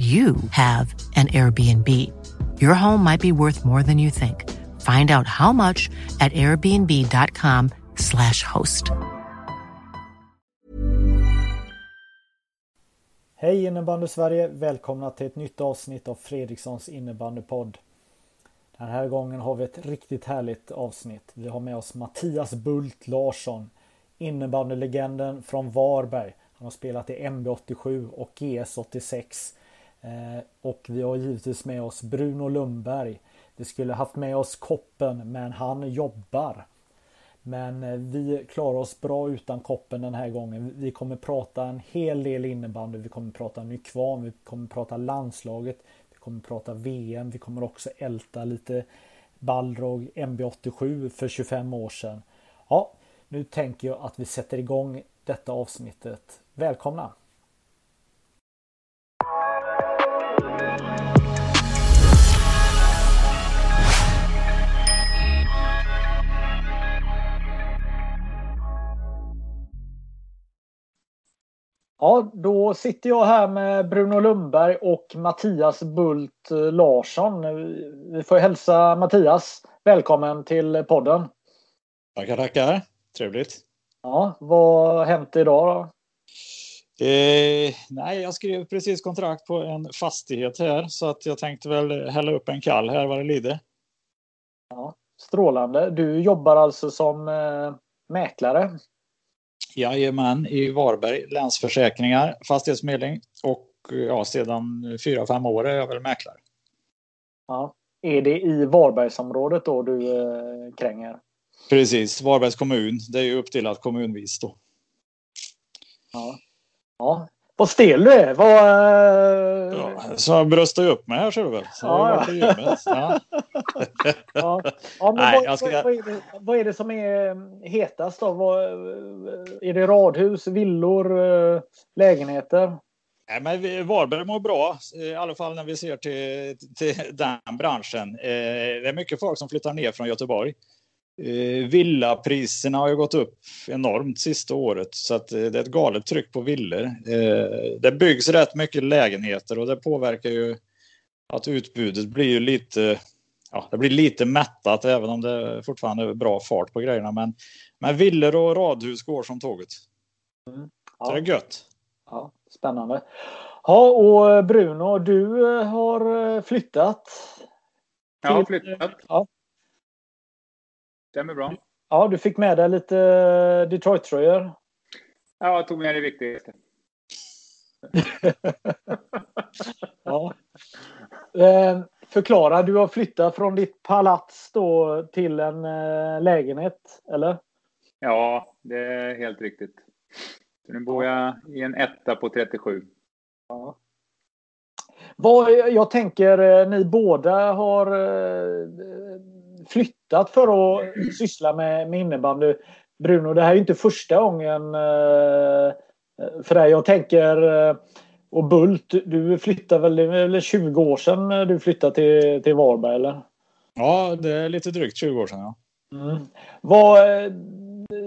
you have an Airbnb. Your home might be worth more than you think. Find out how much at airbnb.com slash host. Hej innebandy Sverige! Välkomna till ett nytt avsnitt av Fredrikssons innebandypodd. Den här gången har vi ett riktigt härligt avsnitt. Vi har med oss Mattias Bult Larsson, innebandylegenden från Varberg. Han har spelat i MB87 och GS86 Eh, och vi har givetvis med oss Bruno Lundberg. Vi skulle haft med oss Koppen men han jobbar. Men eh, vi klarar oss bra utan Koppen den här gången. Vi kommer prata en hel del innebandy. Vi kommer prata Nykvarn. Vi kommer prata landslaget. Vi kommer prata VM. Vi kommer också älta lite Balrog MB87 för 25 år sedan. Ja, nu tänker jag att vi sätter igång detta avsnittet. Välkomna! Ja, då sitter jag här med Bruno Lundberg och Mattias Bult eh, Larsson. Vi får hälsa Mattias välkommen till podden. Tackar, tackar. Trevligt. Ja, vad har hänt idag då? Eh, nej, jag skrev precis kontrakt på en fastighet här så att jag tänkte väl hälla upp en kall här vad det lider. Ja, strålande. Du jobbar alltså som eh, mäklare? Jajamän, i Varberg, Länsförsäkringar, fastighetsförmedling och ja, sedan fyra, fem år är jag väl mäklare. Ja. Är det i Varbergsområdet då du eh, kränger? Precis, Varbergs kommun. Det är ju uppdelat kommunvis då. Ja. ja. Vad stel du är! Vad, eh, ja, så jag bröstar upp mig här ser du väl. Så ja, ja. ja. ja. ja men Nej, vad, ska... vad, är det, vad är det som är eh, hetast då? Vad, eh, är det radhus, villor, lägenheter? Nej, men Varberg mår bra, i alla fall när vi ser till, till den branschen. Det är mycket folk som flyttar ner från Göteborg. Eh, villapriserna har ju gått upp enormt sista året så att eh, det är ett galet tryck på villor. Eh, det byggs rätt mycket lägenheter och det påverkar ju att utbudet blir ju lite Ja, det blir lite mättat även om det fortfarande är bra fart på grejerna. Men, men villor och radhus går som tåget. Mm. Ja. Så det är gött. Ja, spännande. Ja, och Bruno, du har flyttat. Jag har flyttat. Ja. Stämmer bra. Ja, du fick med dig lite Detroit-tröjor. Ja, jag tog med det viktigaste. ja. Eh, förklara, du har flyttat från ditt palats då till en eh, lägenhet, eller? Ja, det är helt riktigt. Så nu bor jag i en etta på 37. Ja. Vad, jag tänker, eh, ni båda har flyttat för att syssla med, med innebandy. Bruno, det här är inte första gången eh, för dig. Jag tänker eh, och Bult, du flyttade väl, väl 20 år sedan du flyttade till, till Varberg eller? Ja, det är lite drygt 20 år sedan ja. Mm. Vad, eh,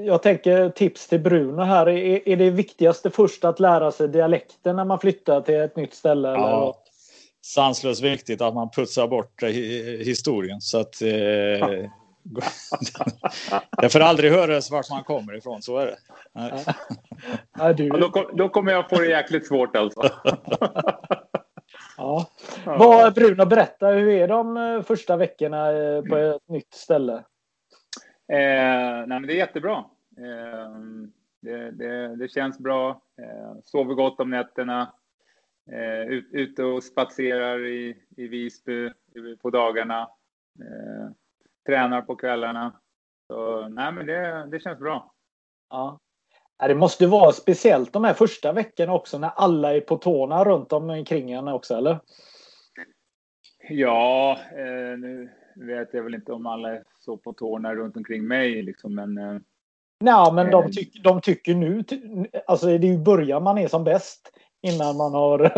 jag tänker tips till Bruno här. Är, är det viktigaste först att lära sig dialekten när man flyttar till ett nytt ställe? Ja. Sanslöst viktigt att man putsar bort historien. Så att, eh, det får aldrig höras vart man kommer ifrån, så är det. Ja, du... ja, då, då, kommer jag få det jäkligt svårt alltså. ja. Vad, Bruno, berätta, hur är de eh, första veckorna eh, på ett nytt ställe? Eh, nej, men det är jättebra. Eh, det, det, det, känns bra. Eh, sover gott om nätterna. Eh, ut, ute och spatserar i, i Visby på dagarna. Eh, tränar på kvällarna. Så nej, men det, det känns bra. Ja. Det måste vara speciellt de här första veckorna också när alla är på tårna runt omkring en också, eller? Ja, eh, nu vet jag väl inte om alla är så på tårna runt omkring mig liksom, men. Eh, Nej, men de, tyck, de tycker nu, alltså det är ju början man är som bäst innan man har.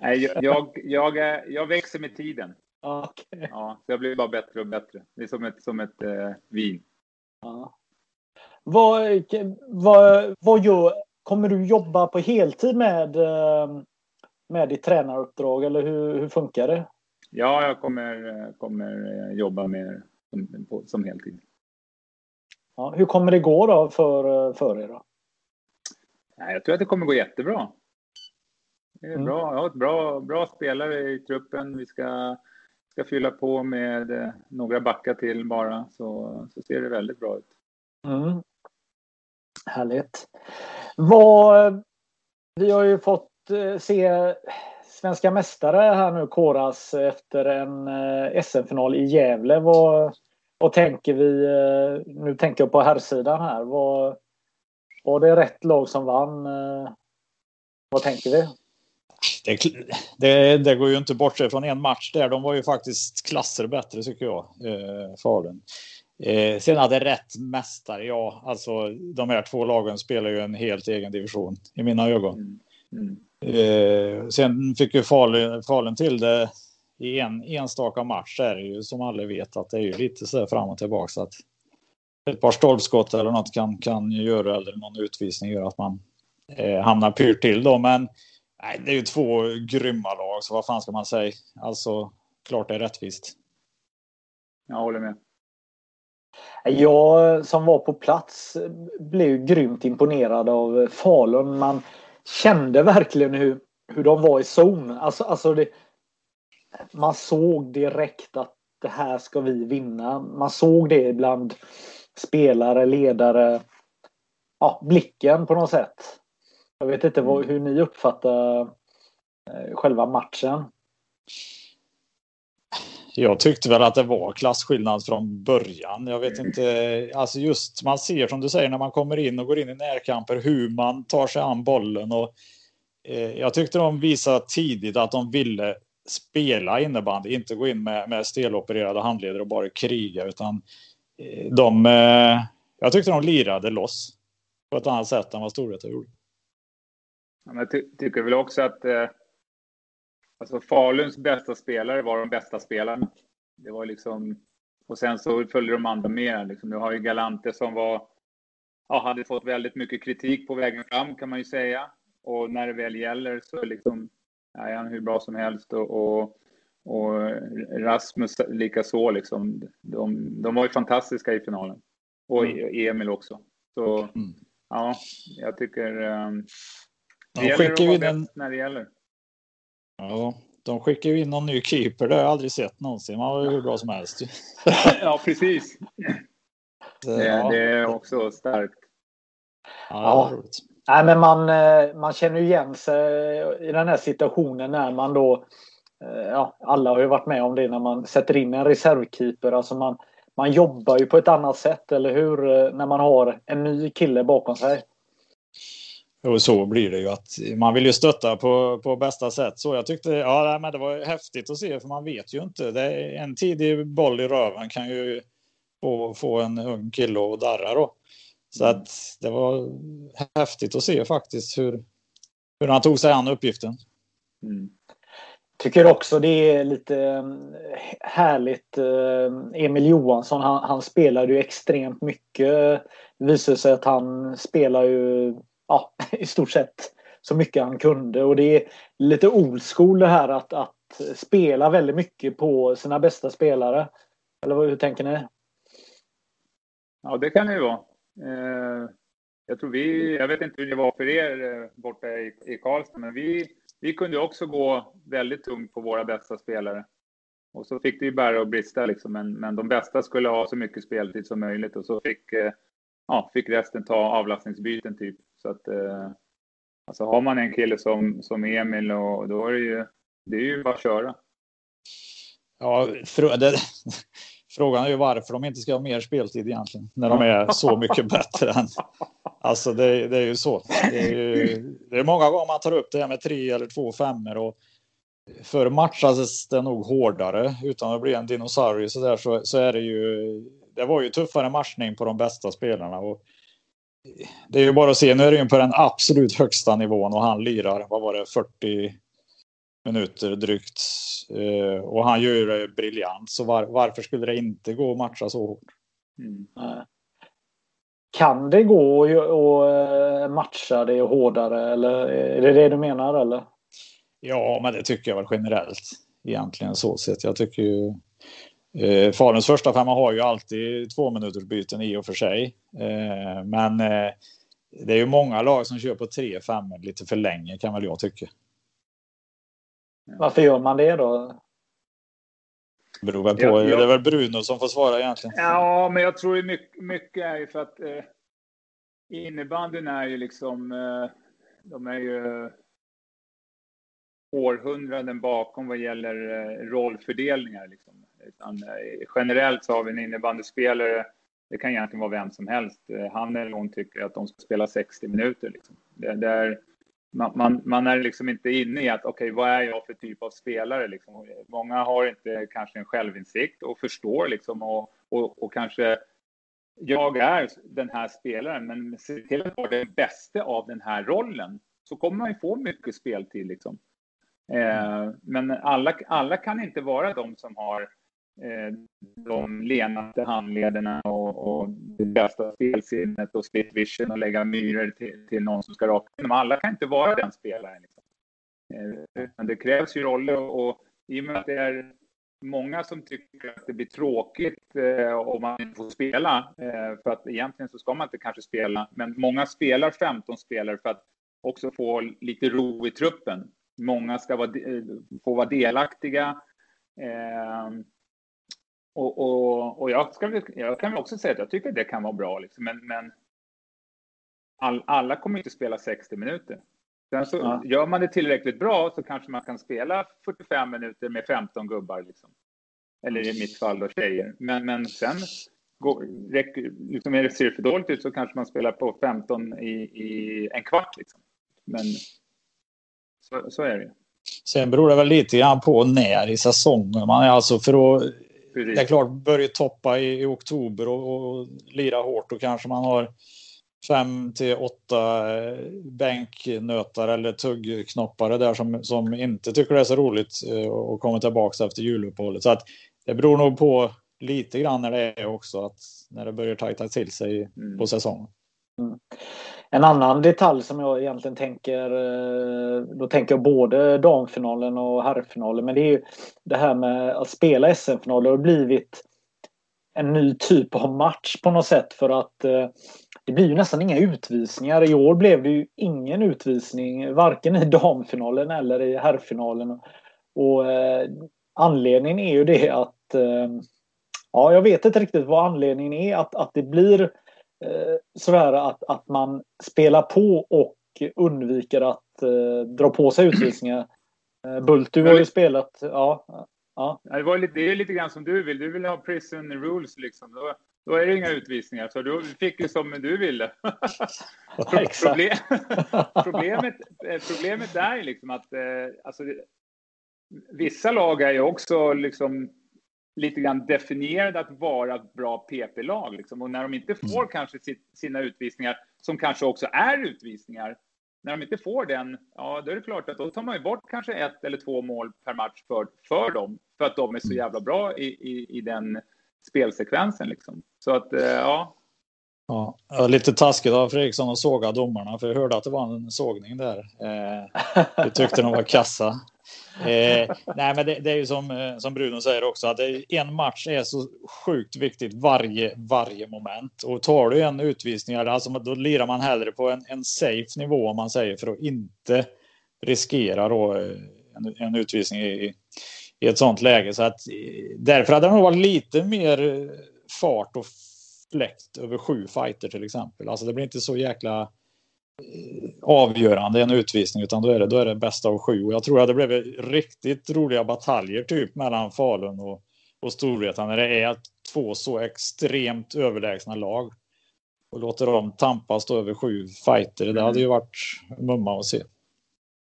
Nej, jag, jag, jag, växer med tiden. Okay. Ja, så jag blir bara bättre och bättre. Det är som ett, som ett eh, vin. Ja. Vad, vad, vad gör, kommer du jobba på heltid med, eh, med ditt tränaruppdrag eller hur, hur funkar det? Ja, jag kommer, kommer eh, jobba med som, som heltid. Ja, hur kommer det gå då för, för er? Då? Jag tror att det kommer gå jättebra. Det är mm. bra. Jag har ett bra, bra spelare i truppen. Vi ska, ska fylla på med eh, några backar till bara, så, så ser det väldigt bra ut. Mm. Härligt. Vad, vi har ju fått eh, se svenska mästare här nu koras efter en eh, SM-final i Gävle. Vad, vad tänker vi? Nu tänker jag på herrsidan här. Vad, var det rätt lag som vann? Vad tänker vi? Det, det, det, går ju inte bort sig från en match där. De var ju faktiskt klasser bättre tycker jag, eh, Falun. Eh, sen hade rätt mästare, ja, alltså de här två lagen spelar ju en helt egen division i mina ögon. Mm. Mm. Eh, sen fick ju Falun, Falun till det i en enstaka match är det ju som alla vet att det är ju lite så fram och tillbaka så att ett par stolpskott eller något kan, kan göra eller någon utvisning gör att man eh, hamnar pyrt till då. Men nej, det är ju två grymma lag, så vad fan ska man säga? Alltså, klart det är rättvist. Jag håller med. Jag som var på plats blev grymt imponerad av Falun. Man kände verkligen hur, hur de var i zon. Alltså, alltså det, man såg direkt att det här ska vi vinna. Man såg det bland spelare, ledare. Ja, blicken på något sätt. Jag vet inte vad, hur ni uppfattar eh, själva matchen. Jag tyckte väl att det var klasskillnad från början. Jag vet inte, alltså just man ser som du säger när man kommer in och går in i närkamper hur man tar sig an bollen och eh, jag tyckte de visade tidigt att de ville spela innebandy, inte gå in med, med stelopererade handleder och bara kriga utan eh, de, eh, jag tyckte de lirade loss på ett annat sätt än vad Storvreta gjorde. Jag ty tycker väl också att eh, alltså Faluns bästa spelare var de bästa spelarna. Det var liksom, och sen så följde de andra med. Liksom. Du har ju Galante som var, ja, hade fått väldigt mycket kritik på vägen fram kan man ju säga. Och när det väl gäller så liksom, är han hur bra som helst. Och, och, och Rasmus lika så liksom. De, de var ju fantastiska i finalen. Och mm. Emil också. Så mm. ja, jag tycker um, det de gäller att vara in en... när det gäller. Ja, de skickar ju in någon ny keeper. Det har jag aldrig sett någonsin. Man var ju hur bra som helst. ja, precis. Det, ja. det, är också starkt. Ja, ja. Nej, men man, eh, man känner igen sig i den här situationen när man då eh, Ja, alla har ju varit med om det när man sätter in en reservkeeper. Alltså man, man jobbar ju på ett annat sätt, eller hur? Eh, när man har en ny kille bakom sig. Och så blir det ju att man vill ju stötta på, på bästa sätt. Så jag tyckte ja, men det var häftigt att se för man vet ju inte. Det är en tidig boll i röven kan ju få, få en ung kille att darra då. Så mm. att det var häftigt att se faktiskt hur, hur han tog sig an uppgiften. Mm. Tycker också det är lite eh, härligt. Eh, Emil Johansson, han, han spelade ju extremt mycket. Det visade sig att han spelar ju ja, i stort sett så mycket han kunde. Och det är lite old school det här att, att spela väldigt mycket på sina bästa spelare. Eller hur tänker ni? Ja, det kan det ju vara. Eh, jag tror vi, jag vet inte hur det var för er borta i, i Karlstad, men vi, vi kunde också gå väldigt tungt på våra bästa spelare. Och så fick det ju bära och brista liksom, men, men de bästa skulle ha så mycket speltid som möjligt och så fick, eh, ja, fick resten ta avlastningsbyten typ. Så att, eh, alltså har man en kille som, som Emil och då är det ju, det är ju bara att köra. Ja, det, frågan är ju varför de inte ska ha mer speltid egentligen när de är så mycket bättre än. Alltså det, det är ju så. Det är, ju, det är många gånger man tar upp det här med tre eller två femmer och Förr matchades det nog hårdare utan att bli en dinosaurie så där så, så är det ju. Det var ju tuffare matchning på de bästa spelarna och det är ju bara att se. Nu är det ju på den absolut högsta nivån och han lirar. Vad var det? 40 minuter drygt eh, och han gör det briljant. Så var, varför skulle det inte gå att matcha så hårt? Mm. Kan det gå att eh, matcha det hårdare eller är det det du menar eller? Ja, men det tycker jag väl generellt egentligen så sett. Jag tycker ju eh, Faluns första femma har ju alltid två minuters byten i och för sig. Eh, men eh, det är ju många lag som kör på tre femmor lite för länge kan väl jag tycka. Varför gör man det då? Beror väl på. Ja, ja. Det är väl Bruno som får svara egentligen. Ja, men jag tror mycket, mycket är ju för att eh, innebandyn är ju liksom. Eh, de är ju århundraden bakom vad gäller eh, rollfördelningar. Liksom. Utan, eh, generellt så har vi en innebandyspelare, det kan egentligen vara vem som helst, eh, han eller hon tycker att de ska spela 60 minuter. Liksom. Det, det är, man, man, man, är liksom inte inne i att okej, okay, vad är jag för typ av spelare? Liksom. Många har inte kanske en självinsikt och förstår liksom och, och, och kanske jag är den här spelaren, men se till att vara den bästa av den här rollen så kommer man ju få mycket speltid. Liksom. Eh, men alla, alla kan inte vara de som har Eh, de lenaste handlederna och, och det bästa spelsinnet och split vision och lägga myror till, till någon som ska raka in Alla kan inte vara den spelaren. Liksom. Eh, men det krävs ju roller och, och i och med att det är många som tycker att det blir tråkigt eh, om man inte får spela, eh, för att egentligen så ska man inte kanske spela, men många spelar 15 spelare för att också få lite ro i truppen. Många ska vara, eh, få vara delaktiga. Eh, och, och, och jag, ska, jag kan också säga att jag tycker att det kan vara bra, liksom, men, men all, alla kommer inte spela 60 minuter. Sen så ja. gör man det tillräckligt bra så kanske man kan spela 45 minuter med 15 gubbar. Liksom. Eller i mitt fall då tjejer. Men, men sen går, räcker, liksom är det ser för dåligt ut så kanske man spelar på 15 i, i en kvart. Liksom. Men så, så är det. Sen beror det väl lite grann på när i säsongen man är. Alltså för att, Precis. det är klart, börja toppa i, i oktober och, och, lira hårt. Då kanske man har fem till åtta eh, bänknötar eller tuggknoppare där som, som inte tycker det är så roligt eh, och kommer tillbaka efter juluppehållet. Så att det beror nog på lite grann när det är också, att när det börjar tajta till sig mm. på säsongen. Mm. En annan detalj som jag egentligen tänker, eh, då tänker jag både damfinalen och herrfinalen, men det är ju det här med att spela SM-finaler har blivit en ny typ av match på något sätt för att eh, det blir ju nästan inga utvisningar. I år blev det ju ingen utvisning, varken i damfinalen eller i herrfinalen. Och eh, anledningen är ju det att Ja, jag vet inte riktigt vad anledningen är att, att det blir sådär att, att man spelar på och undviker att eh, dra på sig utvisningar. Eh, Bult, du har ju spelat. Ja, ja. Det, var lite, det är lite grann som du vill. Du vill ha prison rules liksom. Då, då är det inga utvisningar. Så du fick ju som du ville. Problem, problemet, eh, problemet är liksom att eh, alltså, vissa lag är ju också liksom lite grann definierade att vara ett bra PP-lag. Liksom. Och när de inte får mm. kanske sina utvisningar, som kanske också är utvisningar, när de inte får den, ja då är det klart att då tar man ju bort kanske ett eller två mål per match för, för dem, för att de är så mm. jävla bra i, i, i den spelsekvensen. Liksom. Så att, eh, ja. Ja, lite taskigt av Fredriksson att såga domarna, för jag hörde att det var en sågning där. Eh, tyckte de var kassa. Eh, nej, men det, det, är ju som, eh, som Bruno säger också, att en match är så sjukt viktigt varje, varje moment. Och tar du en utvisning, alltså, då lirar man hellre på en, en safe nivå om man säger, för att inte riskera då, eh, en, en utvisning i, i ett sånt läge. Så att, eh, därför hade det nog varit lite mer fart och fläkt över sju fighter till exempel. Alltså det blir inte så jäkla avgörande en utvisning utan då är det, då är det bästa av sju. Och jag tror att det blev riktigt roliga bataljer typ mellan Falun och, och Storvreta när det är två så extremt överlägsna lag. Och låter dem tampas då över sju fighter. Det hade ju varit mumma att se.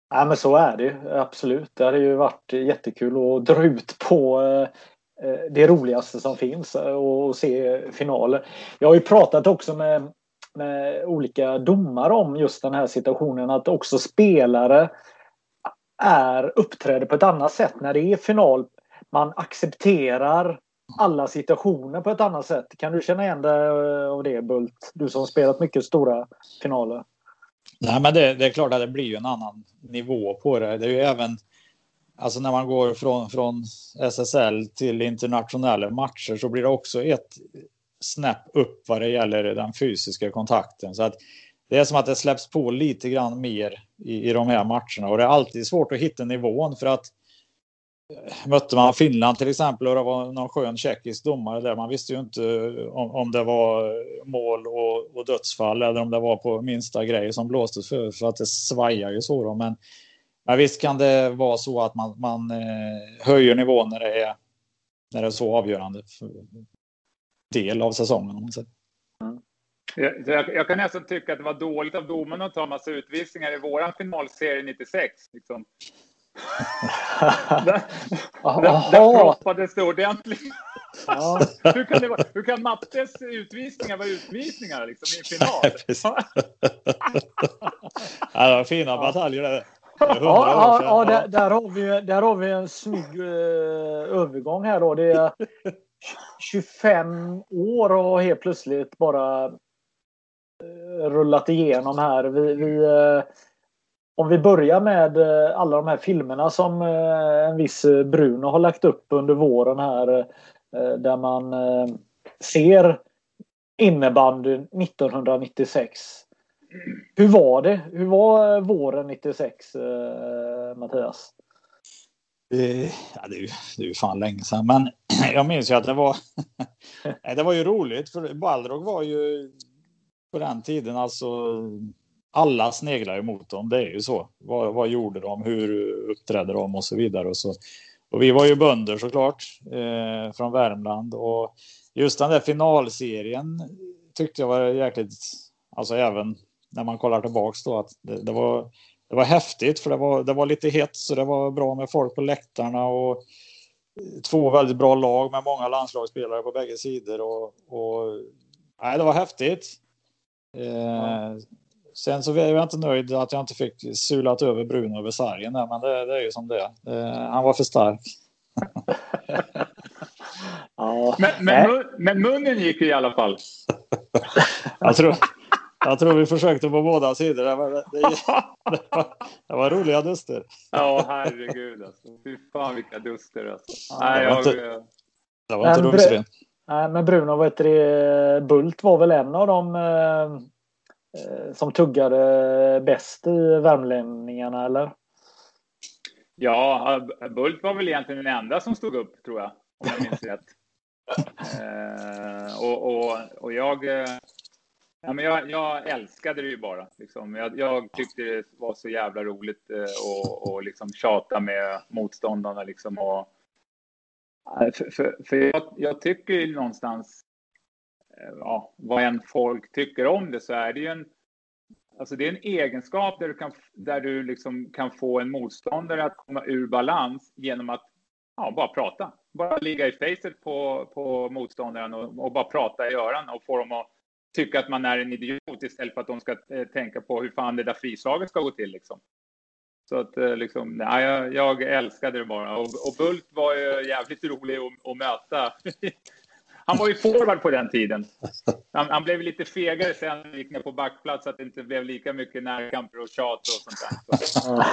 Ja, men så är det absolut. Det hade ju varit jättekul att dra ut på eh, det roligaste som finns och se finaler. Jag har ju pratat också med Eh, olika domar om just den här situationen att också spelare är uppträder på ett annat sätt när det är final. Man accepterar alla situationer på ett annat sätt. Kan du känna igen dig eh, av det Bult? Du som spelat mycket stora finaler. Nej, men det, det, är klart att det blir ju en annan nivå på det. Det är ju även alltså när man går från, från SSL till internationella matcher så blir det också ett snäpp upp vad det gäller den fysiska kontakten. Så att det är som att det släpps på lite grann mer i, i de här matcherna och det är alltid svårt att hitta nivån för att eh, mötte man Finland till exempel och det var någon skön tjeckisk domare där. Man visste ju inte eh, om, om det var mål och, och, dödsfall eller om det var på minsta grej som blåstes för, för att det svajar ju så. Då. Men, men visst kan det vara så att man, man eh, höjer nivån när det är, när det är så avgörande del av säsongen. Om man säger. Mm. Jag, jag, kan nästan tycka att det var dåligt av domarna att ta massa utvisningar i våran finalserie 96. Liksom där, där, där proppades det ordentligt. Ja. hur, kan det vara, hur kan Mattes utvisningar vara utvisningar liksom, i en final? ja, det var fina bataljer det. Ja, ja, ja där, där, har vi, där har vi en snygg uh, övergång här då. Det 25 år och helt plötsligt bara eh, rullat igenom här. Vi, vi eh, om vi börjar med eh, alla de här filmerna som en viss Bruno har lagt upp under våren här där man ser innebandyn 1996. Hur var det? Hur var våren 96 Mattias? Ja, det, är ju, det är ju fan länge sedan, men jag minns ju att det var. det var ju roligt för Balrog var ju på den tiden alltså alla sneglar emot dem. Det är ju så. Vad, vad, gjorde de? Hur uppträdde de och så vidare och så. Och vi var ju bönder såklart eh, från Värmland och just den där finalserien tyckte jag var jäkligt. Alltså även när man kollar tillbaks då att det, det var. Det var häftigt för det var, det var lite hett så det var bra med folk på läktarna och två väldigt bra lag med många landslagsspelare på bägge sidor och, och nej, det var häftigt. Eh, Sen så är jag inte nöjd att jag inte fick sulat över Bruno över sargen där, men det, det är ju som det är. Han var för stark. ja. men, men, men, munnen gick i alla fall. jag, tror, jag tror vi försökte på båda sidor. Det var, det, det var, det var roliga duster. Ja, herregud alltså. Fy fan vilka duster alltså. Nej, det var inte, det var inte rumsrent. Nej, men Bruno, vet du, Bult var väl en av de eh, Eh, som tuggade bäst i värmlänningarna, eller? Ja, Bult var väl egentligen den enda som stod upp, tror jag, om jag minns rätt. Eh, och, och, och jag, eh, ja, men jag, jag älskade det ju bara. Liksom. Jag, jag, tyckte det var så jävla roligt eh, att och liksom tjata med motståndarna. Liksom, och, eh, för, för, för jag, jag tycker någonstans eh, ja, vad än folk tycker om det så är det ju en Alltså det är en egenskap där du kan, där du liksom kan få en motståndare att komma ur balans genom att ja, bara prata. Bara ligga i facet på, på motståndaren och, och bara prata i öronen och få dem att tycka att man är en idiot istället för att de ska eh, tänka på hur fan det där frislaget ska gå till. Liksom. Så att eh, liksom, nej, jag, jag älskade det bara. Och, och Bult var ju jävligt rolig att, att möta Han var ju forward på den tiden. Han, han blev lite fegare sen när gick ner på backplats så att det inte blev lika mycket närkamper och tjat och sånt där. Så.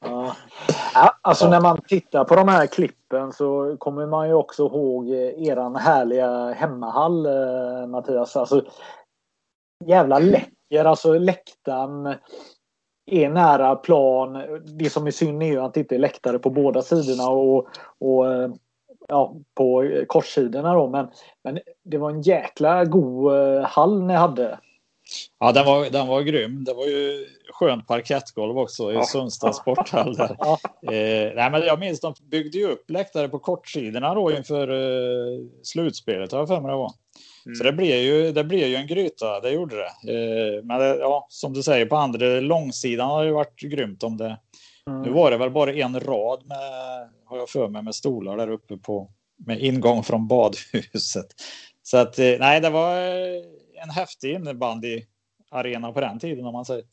ja, alltså när man tittar på de här klippen så kommer man ju också ihåg eh, eran härliga hemmahall eh, Mattias. Alltså jävla läcker, alltså läktaren är nära plan. Det som är synd är ju att det inte är läktare på båda sidorna och, och eh, ja, på korssidorna då. Men, men det var en jäkla god eh, hall ni hade. Ja, den var, den var grym. Det var ju skönt parkettgolv också i ja. Sundsvalls sporthall. Där. Ja. Eh, nej, men jag minns de byggde ju upp läktare på kortsidorna då inför eh, slutspelet har jag för mig det var. Mm. Så det blev, ju, det blev ju en gryta, det gjorde det. Eh, men det, ja, som du säger, på andra långsidan har det varit grymt om det. Mm. Nu var det väl bara en rad med, har jag för mig, med stolar där uppe på med ingång från badhuset. Så att eh, nej, det var en häftig innebandyarena på den tiden om man säger.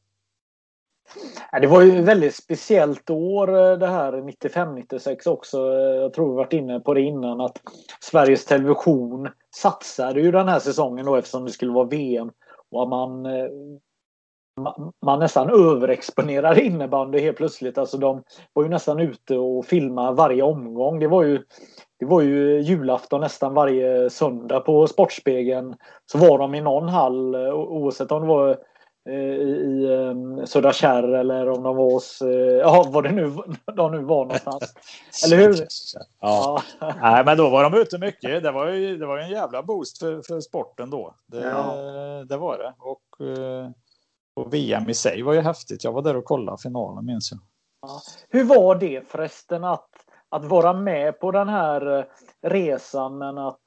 Det var ju ett väldigt speciellt år eh, det här 95-96 också. Jag tror vi varit inne på det innan att Sveriges Television satsade ju den här säsongen då eftersom det skulle vara VM. Och man, eh, man nästan överexponerade innebandy helt plötsligt. Alltså de var ju nästan ute och filmade varje omgång. Det var ju, det var ju julafton nästan varje söndag på Sportspegeln. Så var de i någon hall oavsett om det var Eh, i um, Södra Kärr eller om de var hos, uh, ja var det nu de nu var någonstans. eller hur? Ja. ja. Nej men då var de ute mycket. Det var ju, det var ju en jävla boost för, för sporten då. Det, ja. det var det. Och, uh, och VM i sig var ju häftigt. Jag var där och kollade finalen minns jag. Ja. Hur var det förresten att, att vara med på den här resan men att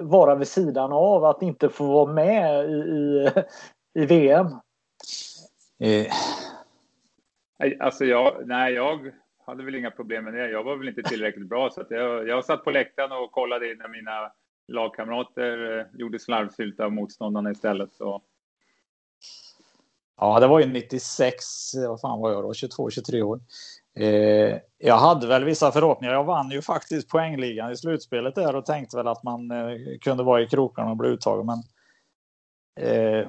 vara vid sidan av, att inte få vara med i, i, i VM? Eh. Alltså jag, nej, jag hade väl inga problem med det. Jag var väl inte tillräckligt bra så att jag, jag satt på läktaren och kollade när mina lagkamrater eh, gjorde slarvsylta av motståndarna istället. Så. Ja, det var ju 96. Vad fan var jag då? 22, 23 år. Eh, jag hade väl vissa förhoppningar. Jag vann ju faktiskt poängligan i slutspelet där och tänkte väl att man eh, kunde vara i krokarna och bli uttagen. Men eh,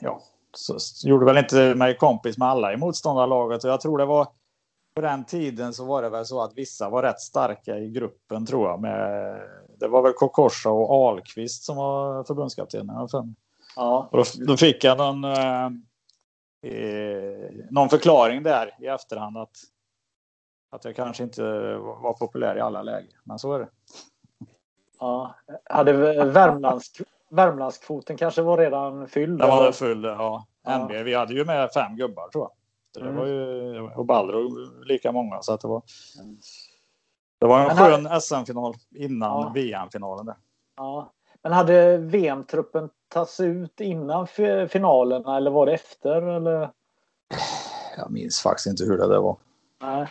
ja, så gjorde väl inte mig kompis med alla i motståndarlaget och jag tror det var på den tiden så var det väl så att vissa var rätt starka i gruppen tror jag. Med, det var väl Kokorsa och Ahlqvist som var förbundskapten. Ja. Och då, då, fick jag någon, eh, någon förklaring där i efterhand att, att jag kanske inte var populär i alla lägen. Men så är det. Ja, hade Värmlands Värmlandskvoten kanske var redan fylld? Den var full, ja. ja. NB, vi hade ju med fem gubbar tror jag. Det mm. var ju, och Balro lika många. Så att det, var, det var en Men skön SM-final innan. VM-finalen. Där. Ja. Men hade VM-truppen tagits ut innan finalerna eller var det efter? Eller? Jag minns faktiskt inte hur det där var. Nej.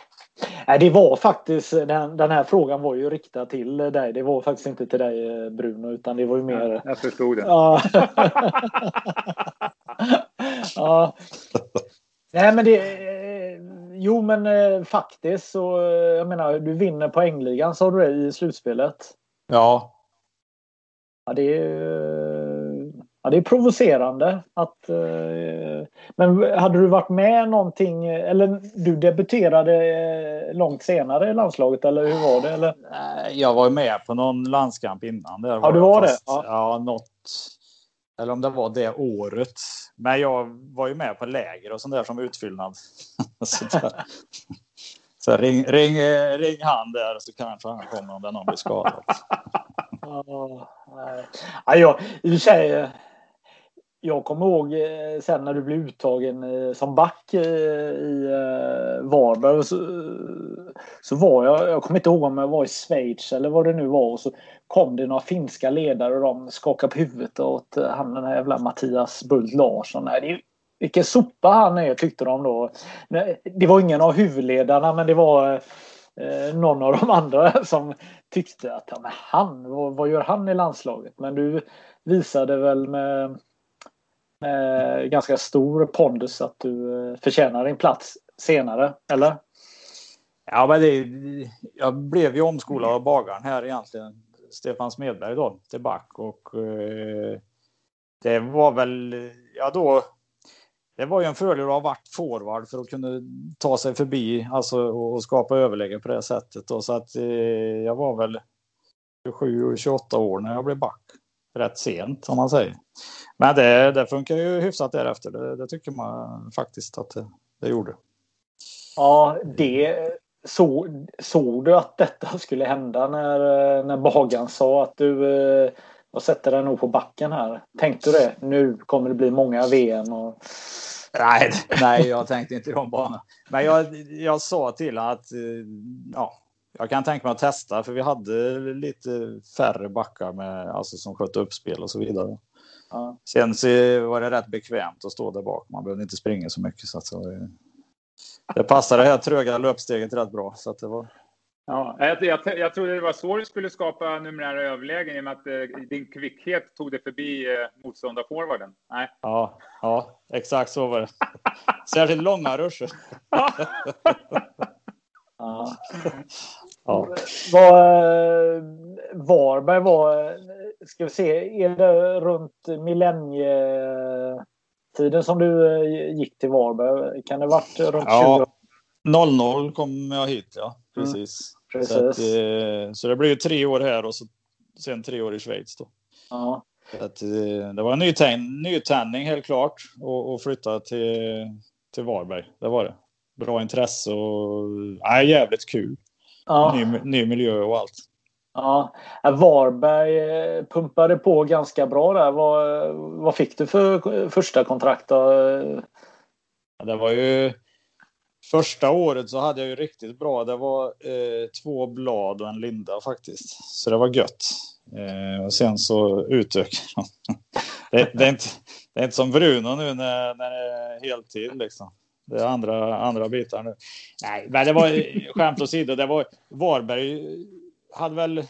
Nej, det var faktiskt, den, den här frågan var ju riktad till dig. Det var faktiskt inte till dig Bruno, utan det var ju mer... Ja, jag förstod det. Ja. ja. Nej, men det... Jo, men eh, faktiskt så, jag menar, du vinner poängligan sa du det i slutspelet. Ja. Ja, det är Ja, det är provocerande. Att, eh, men hade du varit med någonting, eller du debuterade eh, långt senare i landslaget, eller hur var det? Eller? Jag var med på någon landskamp innan. Där ja, du var fast, det? Ja. ja, något, eller om det var det året. Men jag var ju med på läger och sånt där som utfyllnad. så, så ring, ring, eh, ring han där så kanske han kommer om den någon blir skadad. ja, ja, i sig eh, jag kommer ihåg eh, sen när du blev uttagen som back i Varberg. Så, så var jag, jag kommer inte ihåg om jag var i Schweiz eller vad det nu var. Och så kom det några finska ledare och de skakade på huvudet åt han den här jävla Mattias Bult Larsson. Nej, det, vilken sopa han är tyckte de då. Det var ingen av huvudledarna men det var eh, någon av de andra som tyckte att ja, men han, vad, vad gör han i landslaget? Men du visade väl med med ganska stor pondus att du eh, förtjänar din plats senare, eller? Ja, men det, jag blev ju omskolad av bagaren här egentligen, Stefan Smedberg då, till back och eh, det var väl, ja då, det var ju en fördel att ha varit forward för att kunna ta sig förbi alltså, och skapa överläge på det sättet. Då. Så att eh, jag var väl 27-28 år när jag blev back. Rätt sent om man säger. Men det, det funkar ju hyfsat därefter. Det, det tycker man faktiskt att det, det gjorde. Ja, det så, såg du att detta skulle hända när, när Bagan sa att du eh, jag sätter den nog på backen här. Tänkte du det? Nu kommer det bli många VM och... Nej, nej, jag tänkte inte i de banorna. Men jag, jag sa till att eh, ja, jag kan tänka mig att testa för vi hade lite färre backar med, alltså, som skötte uppspel och så vidare. Ja. Sen så var det rätt bekvämt att stå där bak. Man behövde inte springa så mycket. Så att, så, det passade det här tröga löpsteget rätt bra. Så att det var... Ja, jag, jag, jag trodde det var så du skulle skapa numerära överlägen i och med att eh, din kvickhet tog dig förbi eh, motståndarforwarden. Nej. Ja, ja, exakt så var det. Särskilt långa ruscher. ja. ja. Var, eh, Varberg var, ska vi se, är det runt millennietiden som du eh, gick till Varberg? Kan det varit runt ja. 00 kom jag hit, ja. Precis. Precis. Så, att, eh, så, det blev tre år här och så, sen tre år i Schweiz. Då. Ja. Att, eh, det var en nytänd, nytändning helt klart att flytta till, till Varberg. Det var det. Bra intresse och ja, jävligt kul. Ja. Ny, ny miljö och allt. Ja, Varberg eh, pumpade på ganska bra där. Vad, vad fick du för första kontrakt då? Ja, det var ju Första året så hade jag ju riktigt bra. Det var eh, två blad och en linda faktiskt. Så det var gött. Eh, och sen så utökade de. det, det, är inte, det är inte som Bruno nu när, när det är heltid liksom. Det är andra, andra bitar nu. Nej, men det var skämt åsido. Det var Varberg hade väl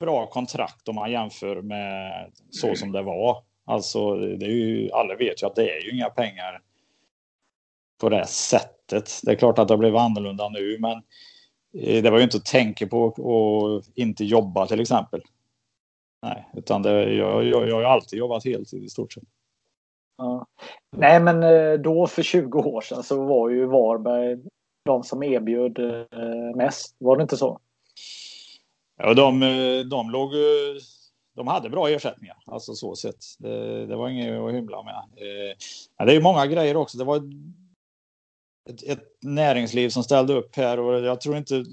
bra kontrakt om man jämför med så som det var. Alltså, det är ju, alla vet ju att det är ju inga pengar på det sättet. Det är klart att det blivit annorlunda nu, men eh, det var ju inte att tänka på att inte jobba till exempel. Nej, utan det, jag, jag, jag har alltid jobbat heltid i stort sett. Ja. Nej, men eh, då för 20 år sedan så var ju Varberg de som erbjöd eh, mest. Var det inte så? Ja, de, de låg de hade bra ersättningar, alltså så sett. Det, det var inget att hymla med. det är många grejer också. Det var ett, ett, näringsliv som ställde upp här och jag tror inte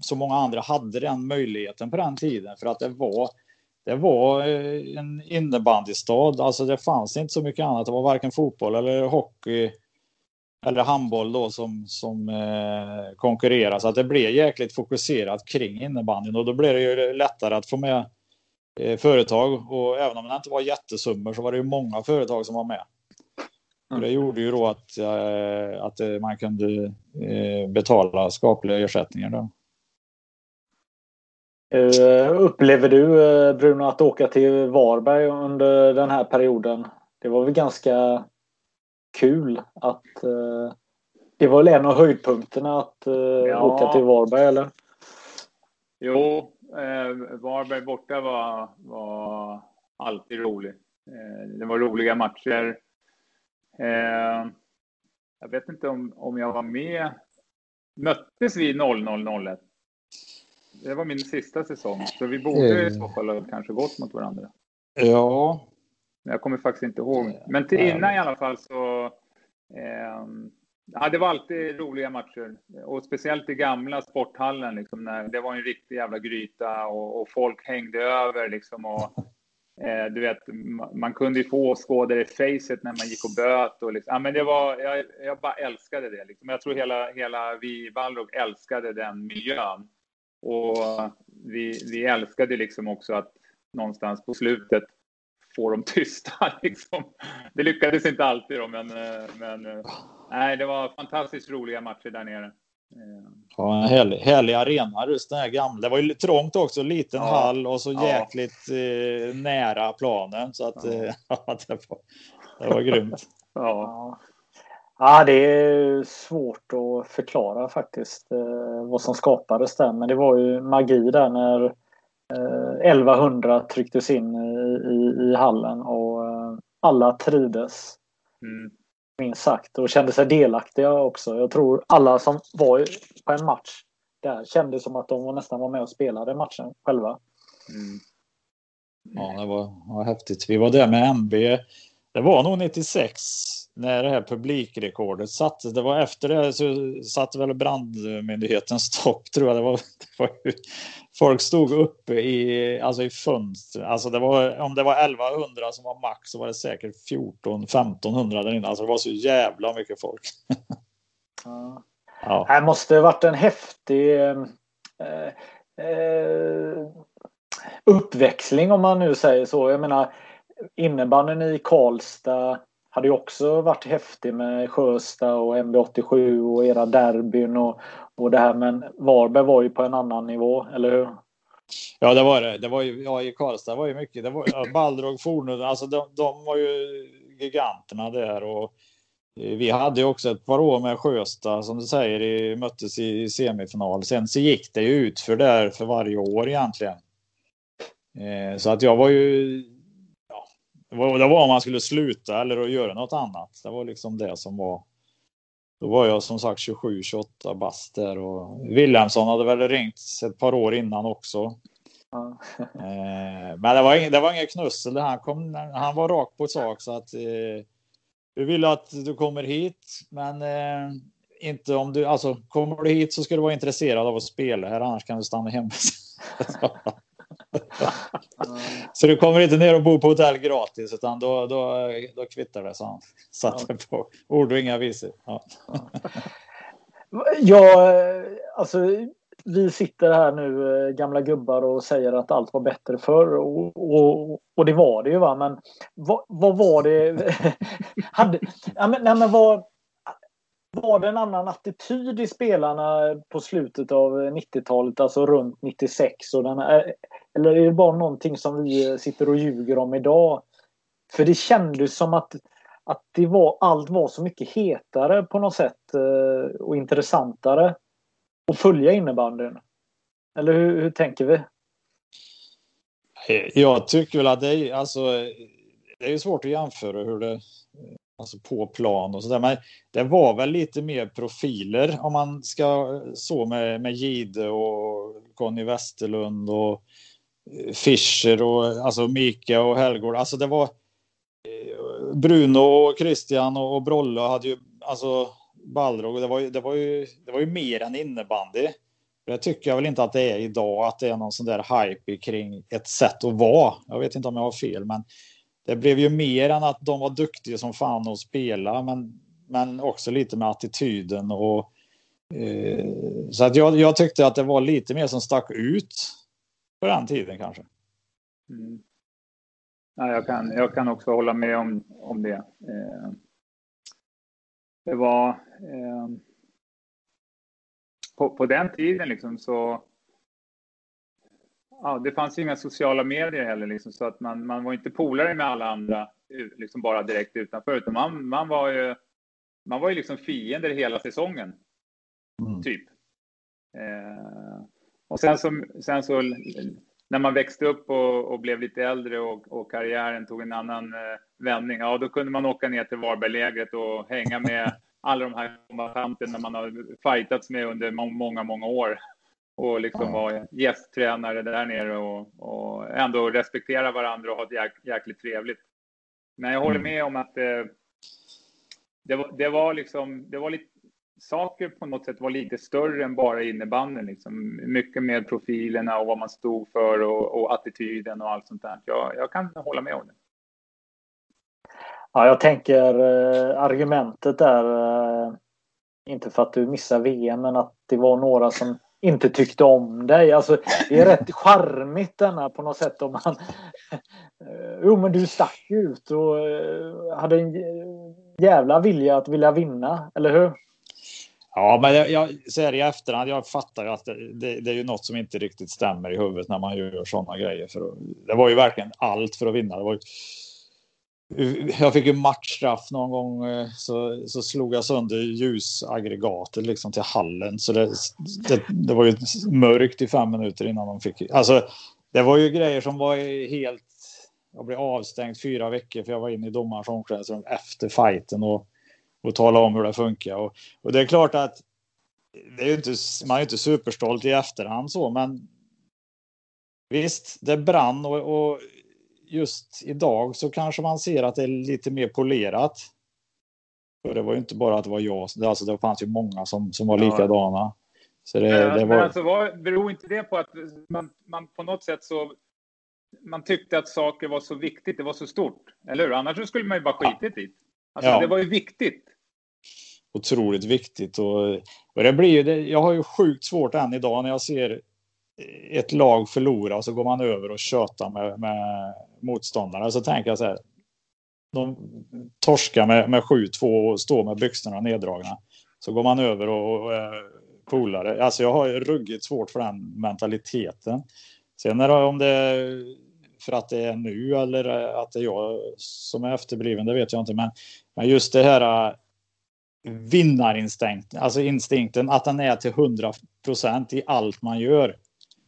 så många andra hade den möjligheten på den tiden för att det var det var eh, en innebandystad, alltså det fanns inte så mycket annat. Det var varken fotboll eller hockey eller handboll då som, som eh, konkurrerade. Så att det blev jäkligt fokuserat kring innebandyn och då blev det ju lättare att få med eh, företag och även om det inte var jättesummor så var det ju många företag som var med. Och det gjorde ju då att, eh, att eh, man kunde eh, betala skapliga ersättningar. Då. Upplever du Bruno att åka till Varberg under den här perioden? Det var väl ganska kul att det var väl en av höjdpunkterna att ja. åka till Varberg eller? Jo, eh, Varberg borta var, var alltid rolig. Eh, det var roliga matcher. Eh, jag vet inte om, om jag var med. Möttes vi 0001? Det var min sista säsong, så vi borde i så fall ha kanske gått mot varandra. Ja. Jag kommer faktiskt inte ihåg. Men till innan i alla fall så... Eh, ja, det var alltid roliga matcher. Och speciellt i gamla sporthallen. Liksom, när det var en riktig jävla gryta och, och folk hängde över. Liksom, och Eh, Eh, du vet, man kunde ju få åskådare i facet när man gick och böt. Och liksom, ja, men det var, jag, jag bara älskade det. Liksom. Jag tror hela, hela vi i Balrog älskade den miljön. Och vi, vi älskade liksom också att någonstans på slutet få dem tysta. Liksom. Det lyckades inte alltid, då, men, eh, men eh, nej, det var fantastiskt roliga matcher där nere. Ja, en härlig, härlig arena, just den här gamla. Det var ju trångt också, liten ja. hall och så jäkligt eh, nära planen. Så att ja. Eh, det, var, det var grymt. Ja. ja, det är svårt att förklara faktiskt eh, vad som skapades där. Men det var ju magi där när eh, 1100 trycktes in i, i, i hallen och eh, alla trides. Mm minst sagt och kände sig delaktiga också. Jag tror alla som var på en match där kände som att de nästan var med och spelade matchen själva. Mm. Ja, det var, var häftigt. Vi var där med MB. Det var nog 96 när det här publikrekordet sattes. Det var efter det så satte väl brandmyndigheten stopp tror jag. Det var, det var folk stod uppe i, alltså i fönster. Alltså det var, om det var 1100 som var max så var det säkert 14 1500 där inne. Alltså det var så jävla mycket folk. ja. Ja. Det måste ha varit en häftig, eh, eh, uppväxling om man nu säger så. Jag menar innebandyn i Karlstad hade ju också varit häftig med Sjösta och MB87 och era derbyn och, och det här. Men Varberg var ju på en annan nivå, eller hur? Ja, det var det. Det var ju, ja, i Karlstad var ju mycket. Det var ja, Balrog, Fornudden, alltså de, de var ju giganterna där och eh, vi hade ju också ett par år med Sjösta som du säger, i, möttes i semifinal. Sen så gick det ju ut för där för varje år egentligen. Eh, så att jag var ju det var, om man skulle sluta eller att göra något annat. Det var liksom det som var. Då var jag som sagt 27-28 bast där och Wilhelmsson hade väl ringt ett par år innan också. Ja. eh, men det var, ing, det var inget knussel. Han, kom, han var rak på sak så att eh, vi vill att du kommer hit, men eh, inte om du alltså kommer du hit så ska du vara intresserad av att spela här, annars kan du stanna hemma. så du kommer inte ner och bo på hotell gratis utan då, då, då kvittar det, så han. Satte på ord och inga visor. Ja. ja, alltså vi sitter här nu gamla gubbar och säger att allt var bättre förr och, och, och det var det ju va men vad, vad var det? hade, ja, men, nej, men vad, var det en annan attityd i spelarna på slutet av 90-talet, alltså runt 96? Och den, eller är det bara någonting som vi eh, sitter och ljuger om idag? För det kändes som att, att det var, allt var så mycket hetare på något sätt eh, och intressantare att följa innebandyn. Eller hur, hur tänker vi? Eh, jag tycker väl att det är, alltså, det är svårt att jämföra hur det alltså på plan och sådär. Men det var väl lite mer profiler om man ska så med, med Gide och Conny Westerlund och Fischer och alltså Mika och Helgård. Alltså det var eh, Bruno och Christian och Brolle hade ju alltså Balrog. Det var ju, det var ju, det var ju mer än innebandy. Det tycker jag väl inte att det är idag, att det är någon sån där hype kring ett sätt att vara. Jag vet inte om jag har fel, men det blev ju mer än att de var duktiga som fan att spela, men, men också lite med attityden och eh, så att jag, jag tyckte att det var lite mer som stack ut på den tiden kanske. Mm. Ja, jag, kan, jag kan också hålla med om, om det. Eh, det var eh, på, på den tiden liksom så ja, det fanns ju inga sociala medier heller, liksom, så att man, man var inte polare med alla andra liksom bara direkt utanför, utan man, man var ju man var ju liksom fiender hela säsongen. Mm. Typ. Eh, och sen så, sen så när man växte upp och, och blev lite äldre och, och, karriären tog en annan eh, vändning, ja då kunde man åka ner till Varberglägret och hänga med alla de här kombatanterna man har fightats med under många, många år och liksom vara gästtränare där nere och, och, ändå respektera varandra och ha det jäk, jäkligt trevligt. Men jag håller mm. med om att det, det, var, det var liksom, det var lite, saker på något sätt var lite större än bara innebanden. Liksom. Mycket med profilerna och vad man stod för och, och attityden och allt sånt där. Jag, jag kan hålla med om det. Ja, jag tänker eh, argumentet där, eh, inte för att du missar VM, men att det var några som inte tyckte om dig. Alltså, det är rätt charmigt denna på något sätt om man... Eh, jo men du stack ut och eh, hade en eh, jävla vilja att vilja vinna, eller hur? Ja, men jag, jag ser i efterhand, jag fattar att det, det, det, är ju något som inte riktigt stämmer i huvudet när man gör sådana grejer. För att, det var ju verkligen allt för att vinna. Det var jag fick ju matchstraff någon gång eh, så, så slog jag sönder ljusaggregatet liksom till hallen. Så det, det, det, var ju mörkt i fem minuter innan de fick. Alltså, det var ju grejer som var helt. Jag blev avstängd fyra veckor för jag var inne i domarens omklädningsrum efter fighten och, och talade om hur det funkar. Och, och det är klart att det är inte, man är inte superstolt i efterhand så, men visst, det brann och, och just idag så kanske man ser att det är lite mer polerat. För det var ju inte bara att det var jag, alltså det fanns ju många som, som var likadana. Så det, men, det var... men alltså, var, beror inte det på att man, man på något sätt så man tyckte att saker var så viktigt, det var så stort, eller hur? Annars skulle man ju bara skitit i Alltså ja. det var ju viktigt. Otroligt viktigt och, och det blir ju, det, jag har ju sjukt svårt än idag när jag ser ett lag förlorar och så går man över och tjötar med, med motståndarna. Så tänker jag så här. De torskar med, med 7-2 och står med byxorna neddragna. Så går man över och, och är polare. Alltså jag har ruggigt svårt för den mentaliteten. Sen är det om det för att det är nu eller att det är jag som är efterbliven, det vet jag inte. Men, men just det här vinnarinstinkten, alltså instinkten att den är till 100 procent i allt man gör.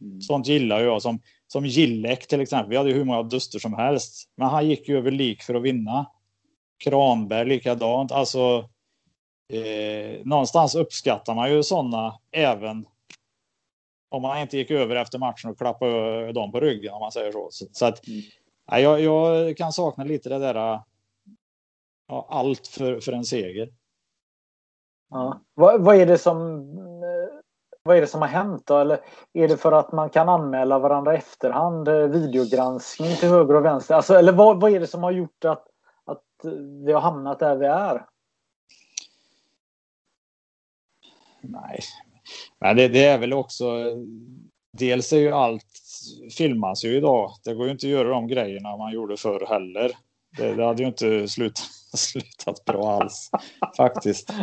Mm. Sånt gillar jag. Som, som Gillek till exempel. Vi hade ju hur många duster som helst. Men han gick ju över lik för att vinna. Kranberg likadant. Alltså, eh, någonstans uppskattar man ju sådana även om man inte gick över efter matchen och klappade dem på ryggen om man säger så. Så, så att, mm. ja, jag, jag, kan sakna lite det där ja, allt för, för en seger. Ja. Vad, vad, är det som vad är det som har hänt då? Eller är det för att man kan anmäla varandra i efterhand? Eh, videogranskning till höger och vänster? Alltså, eller vad, vad är det som har gjort att, att vi har hamnat där vi är? Nej, men det, det är väl också. Dels är ju allt filmas ju idag. Det går ju inte att göra de grejerna man gjorde förr heller. Det, det hade ju inte slutat, slutat bra alls faktiskt.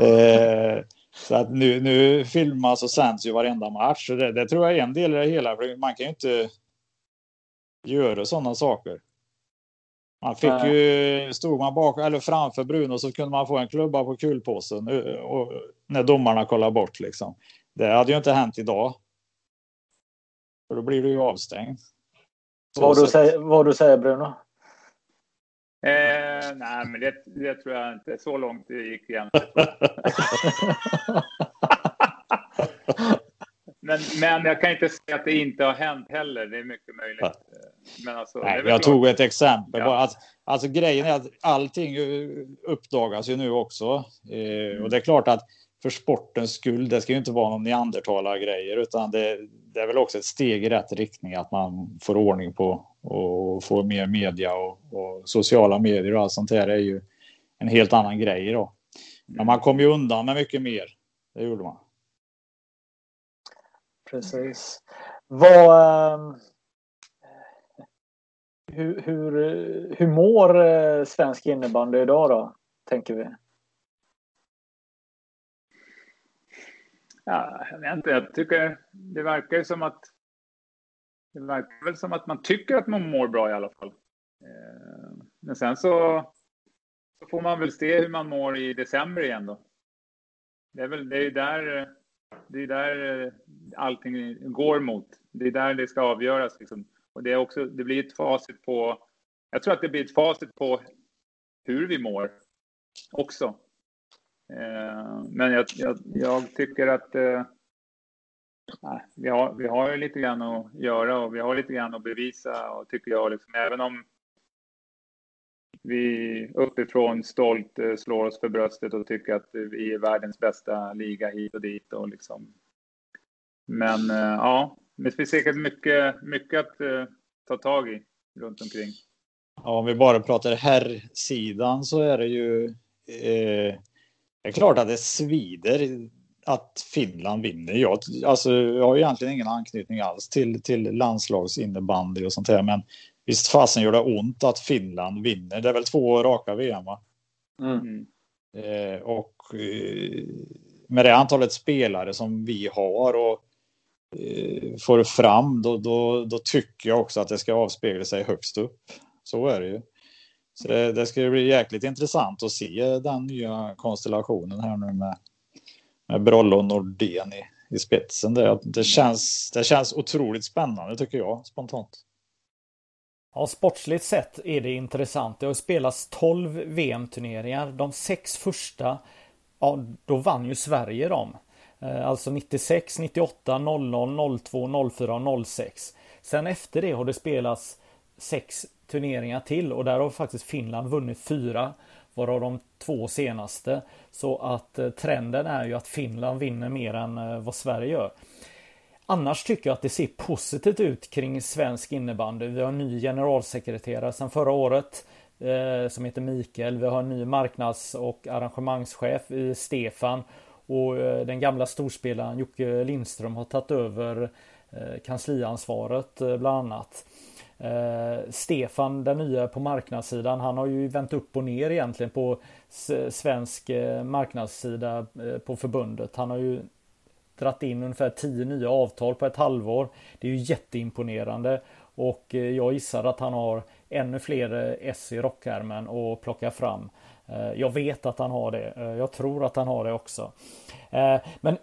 eh, så att nu, nu filmas och sänds ju varenda match. Så det, det tror jag är en del i det hela. För man kan ju inte göra sådana saker. Man fick ju, stod man bak eller framför Bruno så kunde man få en klubba på kulpåsen och, när domarna kollar bort liksom. Det hade ju inte hänt idag. För då blir du ju avstängd. Vad du, säger, vad du säger Bruno? Eh, nej, men det, det, tror jag inte. Så långt det gick igen. Men, men jag kan inte säga att det inte har hänt heller. Det är mycket möjligt. Men alltså, Nej, jag klart. tog ett exempel. Ja. Alltså, alltså, grejen är att allting uppdagas ju nu också. Eh, mm. Och det är klart att för sportens skull, det ska ju inte vara någon neandertalargrejer utan det, det, är väl också ett steg i rätt riktning att man får ordning på och får mer media och, och sociala medier och allt sånt där är ju en helt annan grej då. Men mm. man kom ju undan med mycket mer. Det gjorde man. Precis. Vad, ehm, hur, hur, hur mår eh, svensk innebandy idag då, tänker vi? Ja, jag vet inte, jag tycker det verkar som att det verkar väl som att man tycker att man mår bra i alla fall. Eh, men sen så, så får man väl se hur man mår i december igen då. Det är väl det är där det är där eh, allting går mot. Det är där det ska avgöras. Liksom. Och det, är också, det blir ett facit på... Jag tror att det blir ett facit på hur vi mår också. Eh, men jag, jag, jag, tycker att eh, vi, har, vi har lite grann att göra och vi har lite grann att bevisa. Och tycker jag, liksom, även om vi uppifrån stolt eh, slår oss för bröstet och tycker att vi är världens bästa liga hit och dit. Och liksom. Men eh, ja, det finns säkert mycket, mycket att eh, ta tag i runt omkring. Ja, om vi bara pratar herrsidan så är det ju. Eh, det är klart att det svider att Finland vinner. Jag, alltså, jag har egentligen ingen anknytning alls till, till landslagsinnebandy och sånt här, men Visst fasen gör det ont att Finland vinner. Det är väl två raka VM va? Mm. Eh, och eh, med det antalet spelare som vi har och eh, får fram då, då, då, tycker jag också att det ska avspegla sig högst upp. Så är det ju. Så det, det ska bli jäkligt intressant att se den nya konstellationen här nu med, med Brolle och Nordén i, i spetsen. Det, det, känns, det känns otroligt spännande tycker jag spontant. Ja, sportsligt sett är det intressant. Det har spelats 12 VM-turneringar. De sex första, ja, då vann ju Sverige dem. Eh, alltså 96, 98, 00, 02, 04 och 06. Sen efter det har det spelats sex turneringar till och där har faktiskt Finland vunnit fyra. Varav de två senaste. Så att eh, trenden är ju att Finland vinner mer än eh, vad Sverige gör. Annars tycker jag att det ser positivt ut kring svensk innebandy. Vi har en ny generalsekreterare sedan förra året eh, som heter Mikael. Vi har en ny marknads och arrangemangschef i Stefan. och eh, den gamla storspelaren Jocke Lindström har tagit över eh, kansliansvaret eh, bland annat. Stefan, den nya på marknadssidan, han har ju vänt upp och ner egentligen på svensk marknadssida på förbundet. Han har ju dratt in ungefär 10 nya avtal på ett halvår. Det är ju jätteimponerande och eh, jag gissar att han har ännu fler eh, S i rockärmen att plocka fram. Eh, jag vet att han har det. Jag tror att han har det också. Men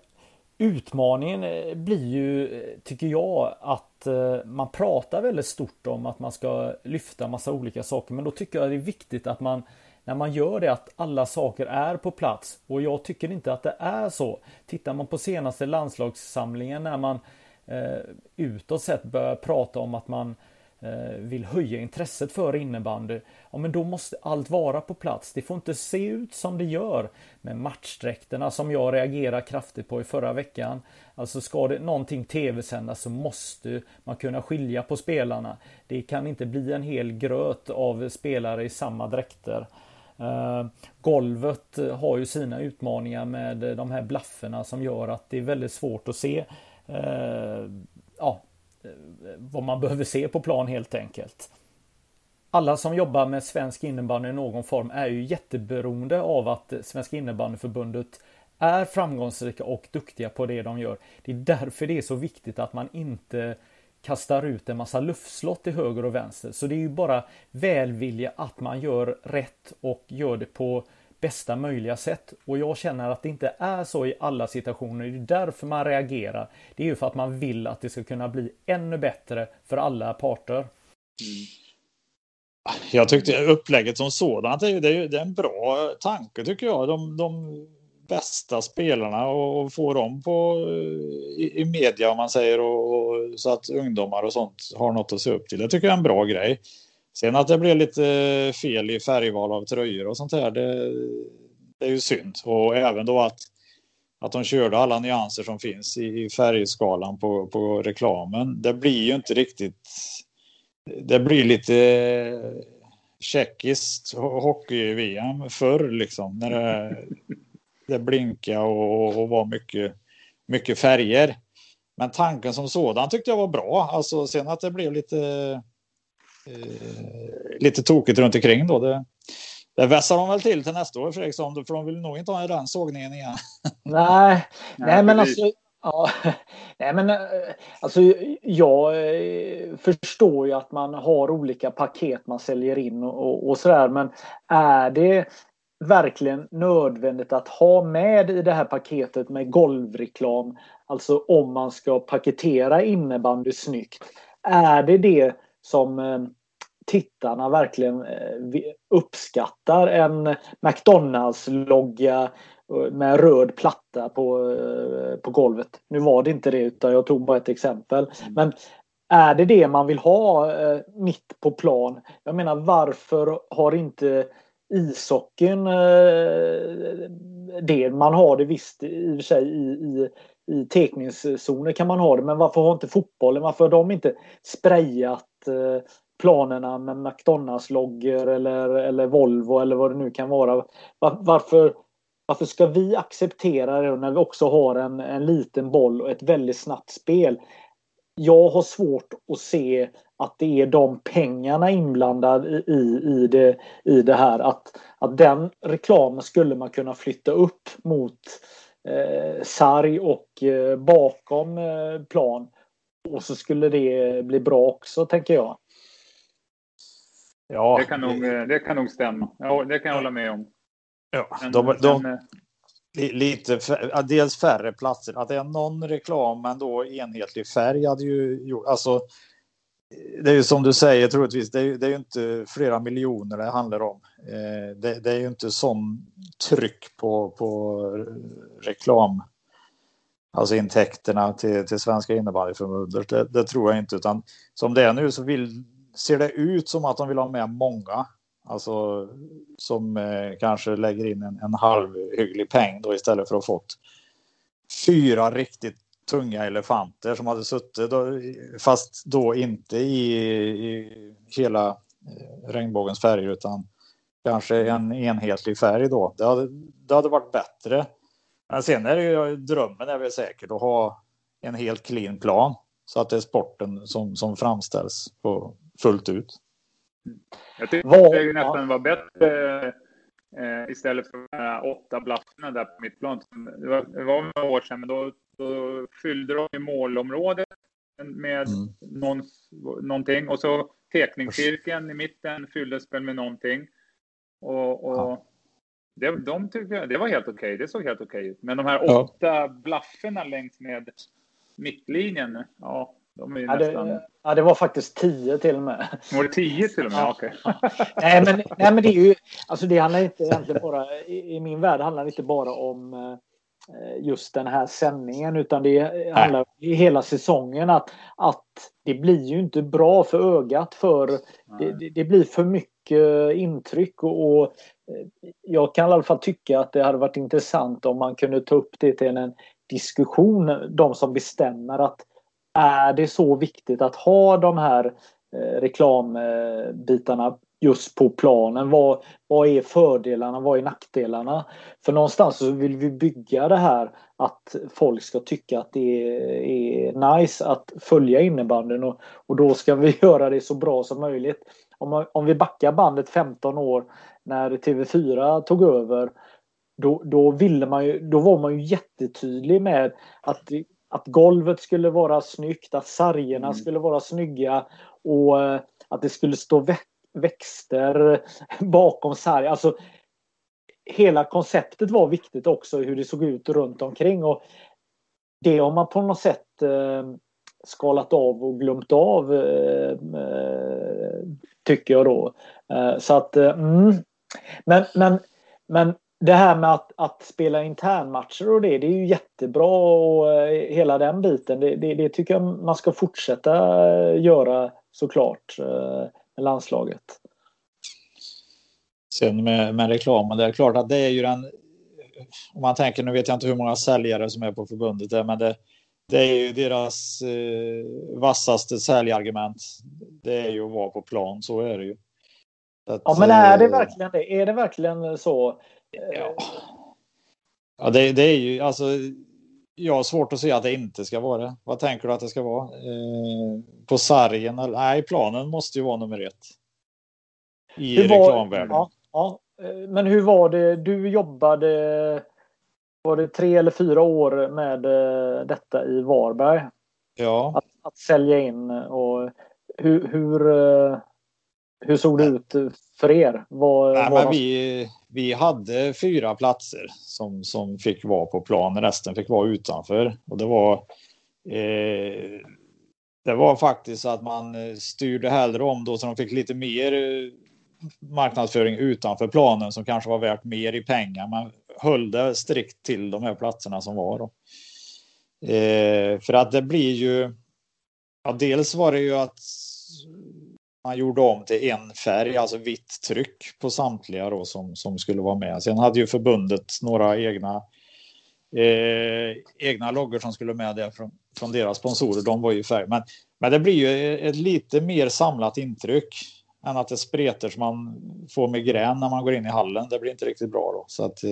utmaningen blir ju, tycker jag, att man pratar väldigt stort om att man ska lyfta massa olika saker. Men då tycker jag det är viktigt att man när man gör det att alla saker är på plats och jag tycker inte att det är så. Tittar man på senaste landslagssamlingen när man eh, utåt sett börjar prata om att man eh, vill höja intresset för innebandy. Ja men då måste allt vara på plats. Det får inte se ut som det gör med matchdräkterna som jag reagerar kraftigt på i förra veckan. Alltså ska det någonting tv-sändas så måste man kunna skilja på spelarna. Det kan inte bli en hel gröt av spelare i samma dräkter. Eh, golvet har ju sina utmaningar med de här blafferna som gör att det är väldigt svårt att se eh, ja, eh, vad man behöver se på plan helt enkelt. Alla som jobbar med svensk innebandy i någon form är ju jätteberoende av att Svenska innebandyförbundet är framgångsrika och duktiga på det de gör. Det är därför det är så viktigt att man inte kastar ut en massa luftslott till höger och vänster. Så det är ju bara välvilja att man gör rätt och gör det på bästa möjliga sätt. Och jag känner att det inte är så i alla situationer. Det är därför man reagerar. Det är ju för att man vill att det ska kunna bli ännu bättre för alla parter. Mm. Jag tyckte upplägget som sådant det är, det är en bra tanke tycker jag. De, de bästa spelarna och få dem på, eh, i, i media om man säger och, och, så att ungdomar och sånt har något att se upp till. Det tycker jag är en bra grej. Sen att det blev lite eh, fel i färgval av tröjor och sånt här, det, det är ju synd. Och även då att, att de körde alla nyanser som finns i, i färgskalan på, på reklamen. Det blir ju inte riktigt... Det blir lite eh, tjeckiskt hockey-VM förr liksom. När det, det blinkade och, och var mycket, mycket färger. Men tanken som sådan tyckte jag var bra. Alltså sen att det blev lite eh, lite tokigt runt omkring då. Det, det vässar de väl till till nästa år Fredriksson, för de vill nog inte ha den sågningen igen. Nej, nej men alltså. Ja, nej men eh, alltså jag eh, förstår ju att man har olika paket man säljer in och, och sådär men är det verkligen nödvändigt att ha med i det här paketet med golvreklam. Alltså om man ska paketera innebandy snyggt. Är det det som eh, tittarna verkligen eh, uppskattar? En McDonalds-logga eh, med röd platta på, på golvet. Nu var det inte det utan jag tog bara ett exempel. Mm. Men är det det man vill ha mitt på plan? Jag menar varför har inte ishockeyn eh, det. Man har det visst i och för sig i, i, i tekningszoner kan man ha det. Men varför har inte fotbollen, varför har de inte sprayat eh, planerna med McDonalds-loggor eller, eller Volvo eller vad det nu kan vara. Var, varför, varför ska vi acceptera det när vi också har en, en liten boll och ett väldigt snabbt spel? Jag har svårt att se att det är de pengarna inblandade i, i, det, i det här. Att, att den reklamen skulle man kunna flytta upp mot eh, sarg och eh, bakom eh, plan. Och så skulle det bli bra också, tänker jag. Ja, det kan nog, eh, det kan nog stämma. Ja, det kan jag hålla med om. Ja, men, de, de, men, eh, lite dels färre platser. Att det är någon reklam men då enhetlig färg hade ju gjort. Alltså, det är ju som du säger troligtvis, det är, det är ju inte flera miljoner det handlar om. Eh, det, det, är ju inte sån tryck på, på reklam, alltså intäkterna till, till Svenska innebandyförbundet. Det, det tror jag inte, utan som det är nu så vill, ser det ut som att de vill ha med många. Alltså som eh, kanske lägger in en, en halvhygglig peng då istället för att ha fått fyra riktigt tunga elefanter som hade suttit, fast då inte i, i hela eh, regnbågens färger utan kanske en enhetlig färg då. Det hade, det hade varit bättre. Men sen är det ju drömmen är väl säkert att ha en helt clean plan så att det är sporten som, som framställs på, fullt ut. Jag tycker det nästan var bättre eh, istället för de här åtta blaffarna där på mittplan. Det var, det var några år sedan, men då, då fyllde de i målområdet med mm. någon, någonting och så tekningscirkeln i mitten fylldes väl med någonting. Och, och ja. det, de tyckte det var helt okej. Okay. Det såg helt okej okay ut. Men de här åtta ja. blafferna längs med mittlinjen, ja, de är ju ja, nästan... Det, ja, det var faktiskt tio till och med. Var det tio till och med? Ja. Okej. Okay. nej, men, nej, men det är ju, alltså det handlar inte egentligen bara, i, i min värld handlar det inte bara om eh, just den här sändningen utan det handlar i hela säsongen att, att det blir ju inte bra för ögat för det, det, blir för mycket intryck och, och, eh, jag kan i alla fall tycka att det hade varit intressant om man kunde ta upp det till en diskussion, de som bestämmer att är det så viktigt att ha de här eh, reklambitarna just på planen? Vad, vad är fördelarna? Vad är nackdelarna? För någonstans så vill vi bygga det här att folk ska tycka att det är, nice att följa innebanden och, och då ska vi göra det så bra som möjligt. Om, om vi backar bandet 15 år när TV4 tog över då, då, ville man ju, då var man ju jättetydlig med att, att golvet skulle vara snyggt, att sargerna mm. skulle vara snygga och eh, att det skulle stå växter bakom sarg. Alltså, hela konceptet var viktigt också, hur det såg ut runt omkring. Och det har man på något sätt eh, skalat av och glömt av, eh, eh, tycker jag då. Eh, så att, eh, mm. men, men, men det här med att, att spela internmatcher och det, det är ju jättebra och eh, hela den biten. Det, det, det tycker jag man ska fortsätta eh, göra såklart eh, landslaget. Sen med, med reklamen, det är klart att det är ju den... Om man tänker, nu vet jag inte hur många säljare som är på förbundet där, men det, det är ju deras eh, vassaste säljargument. Det är ju att vara på plan, så är det ju. Att, ja, men är det verkligen det? Är det verkligen så? Ja, ja det, det är ju alltså. Jag har svårt att se att det inte ska vara det. Vad tänker du att det ska vara? Eh, på sargen? Eller? Nej, planen måste ju vara nummer ett. I reklamvärlden. Ja, ja, eh, men hur var det? Du jobbade var det tre eller fyra år med eh, detta i Varberg? Ja. Att, att sälja in och hur, hur, eh, hur såg det ut för er? Var, Nej, var men vi, vi hade fyra platser som, som fick vara på plan. Resten fick vara utanför. Och det var eh, det var faktiskt så att man eh, styrde hellre om då så de fick lite mer eh, marknadsföring utanför planen som kanske var värt mer i pengar. Man höll det strikt till de här platserna som var då. Eh, för att det blir ju. Ja, dels var det ju att man gjorde om till en färg, alltså vitt tryck på samtliga då som, som skulle vara med. Sen hade ju förbundet några egna eh, egna loggor som skulle med där från, från deras sponsorer. De var ju färg, men, men det blir ju ett lite mer samlat intryck än att det spretar så man får migrän när man går in i hallen. Det blir inte riktigt bra då. Så att, eh,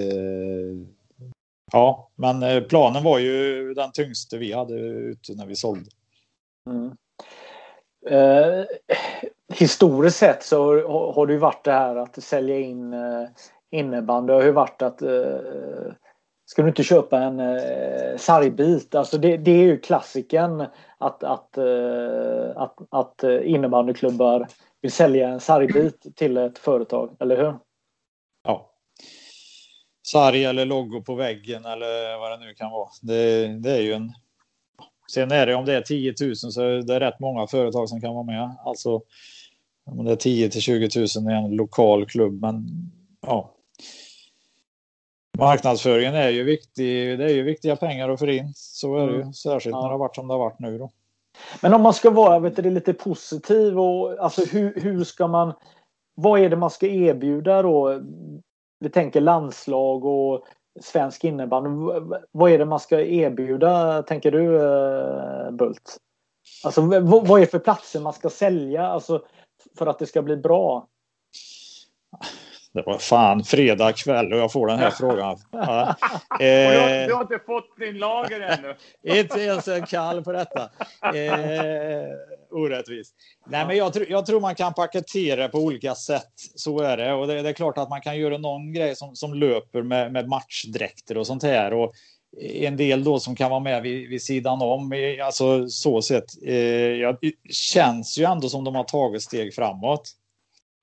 ja, men eh, planen var ju den tyngste vi hade ute när vi sålde. Mm. Eh, historiskt sett så har, har det ju varit det här att sälja in eh, innebandy. Det har ju varit att eh, Ska du inte köpa en eh, sargbit? Alltså det, det är ju klassiken att, att, eh, att, att eh, innebandyklubbar vill sälja en sargbit till ett företag, eller hur? Ja. Sarg eller logo på väggen eller vad det nu kan vara. Det, det är ju en... Sen är det om det är 10 000 så är det rätt många företag som kan vara med. Alltså om det är 10 till 20 000 i en lokal klubb, men ja. Marknadsföringen är ju viktig. Det är ju viktiga pengar att få in. Så är det ju, mm. särskilt ja. när det har varit som det har varit nu då. Men om man ska vara vet du, lite positiv och alltså hur, hur ska man vad är det man ska erbjuda då? Vi tänker landslag och svensk innebandy. Vad är det man ska erbjuda, tänker du eh, Bult? Alltså vad är det för platser man ska sälja alltså, för att det ska bli bra? Det var fan fredag kväll och jag får den här frågan. Ja. Eh, du, har, har, inte fått din lager ännu? inte ens en kall på detta. Eh, orättvist. Nej, men jag, jag, tror man kan paketera på olika sätt. Så är det. Och det, det, är klart att man kan göra någon grej som, som löper med, med matchdräkter och sånt här. Och en del då som kan vara med vid, vid sidan om. Alltså så sett. Eh, ja, känns ju ändå som de har tagit steg framåt.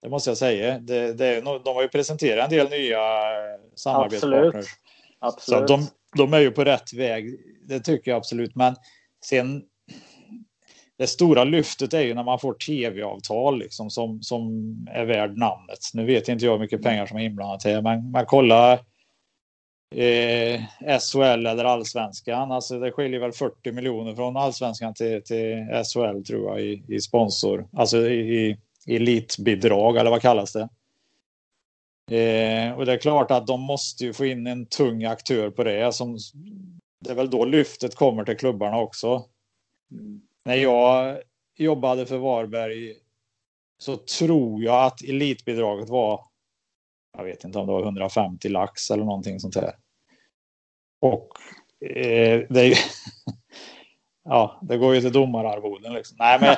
Det måste jag säga. Det, det, de har ju presenterat en del nya samarbetspartners. Absolut. Så de, de är ju på rätt väg. Det tycker jag absolut. Men sen. Det stora lyftet är ju när man får tv-avtal liksom som, som är värd namnet. Nu vet inte jag hur mycket pengar som är inblandat här, men man kollar eh, SHL eller allsvenskan. Alltså det skiljer väl 40 miljoner från allsvenskan till, till SHL tror jag i, i sponsor, alltså i, i elitbidrag eller vad kallas det? Eh, och det är klart att de måste ju få in en tung aktör på det. Som, det är väl då lyftet kommer till klubbarna också. Mm. När jag jobbade för Varberg så tror jag att elitbidraget var jag vet inte om det var 150 lax eller någonting sånt här. Och eh, det är ju, ja, det går ju till domararvoden liksom. Nej, men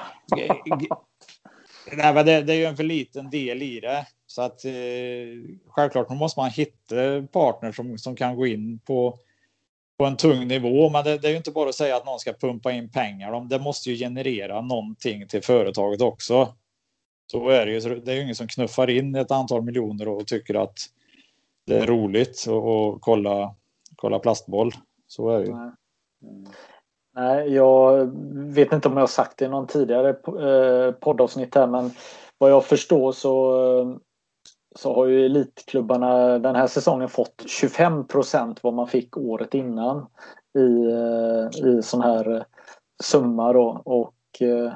Nej, men det, det, är ju en för liten del i det. Så att eh, självklart måste man hitta partner som, som kan gå in på, på en tung nivå. Men det, det är ju inte bara att säga att någon ska pumpa in pengar. Det måste ju generera någonting till företaget också. Så är det ju. Det är ju ingen som knuffar in ett antal miljoner och tycker att det är roligt att kolla, kolla plastboll. Så är det ju. Nej, jag vet inte om jag har sagt det i någon tidigare eh, poddavsnitt här men vad jag förstår så, så har ju elitklubbarna den här säsongen fått 25 procent vad man fick året innan i, eh, i sån här summa då och eh,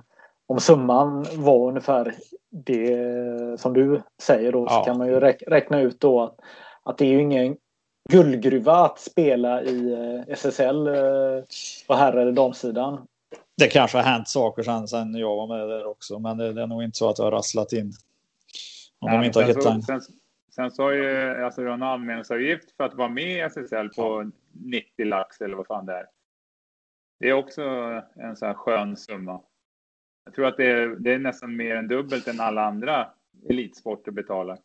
om summan var ungefär det som du säger då ja. så kan man ju räkna ut då att, att det är ju ingen guldgruva att spela i eh, SSL eh, på herr eller damsidan. Det kanske har hänt saker sen, sen jag var med där också, men det, det är nog inte så att det har rasslat in. Om ja, de inte har hittat en. Sen, sen så har ju alltså, en anmälningsavgift för att vara med i SSL på 90 lax eller vad fan det är. Det är också en sån här skön summa. Jag tror att det är, det är nästan mer än dubbelt än alla andra elitsporter betalar.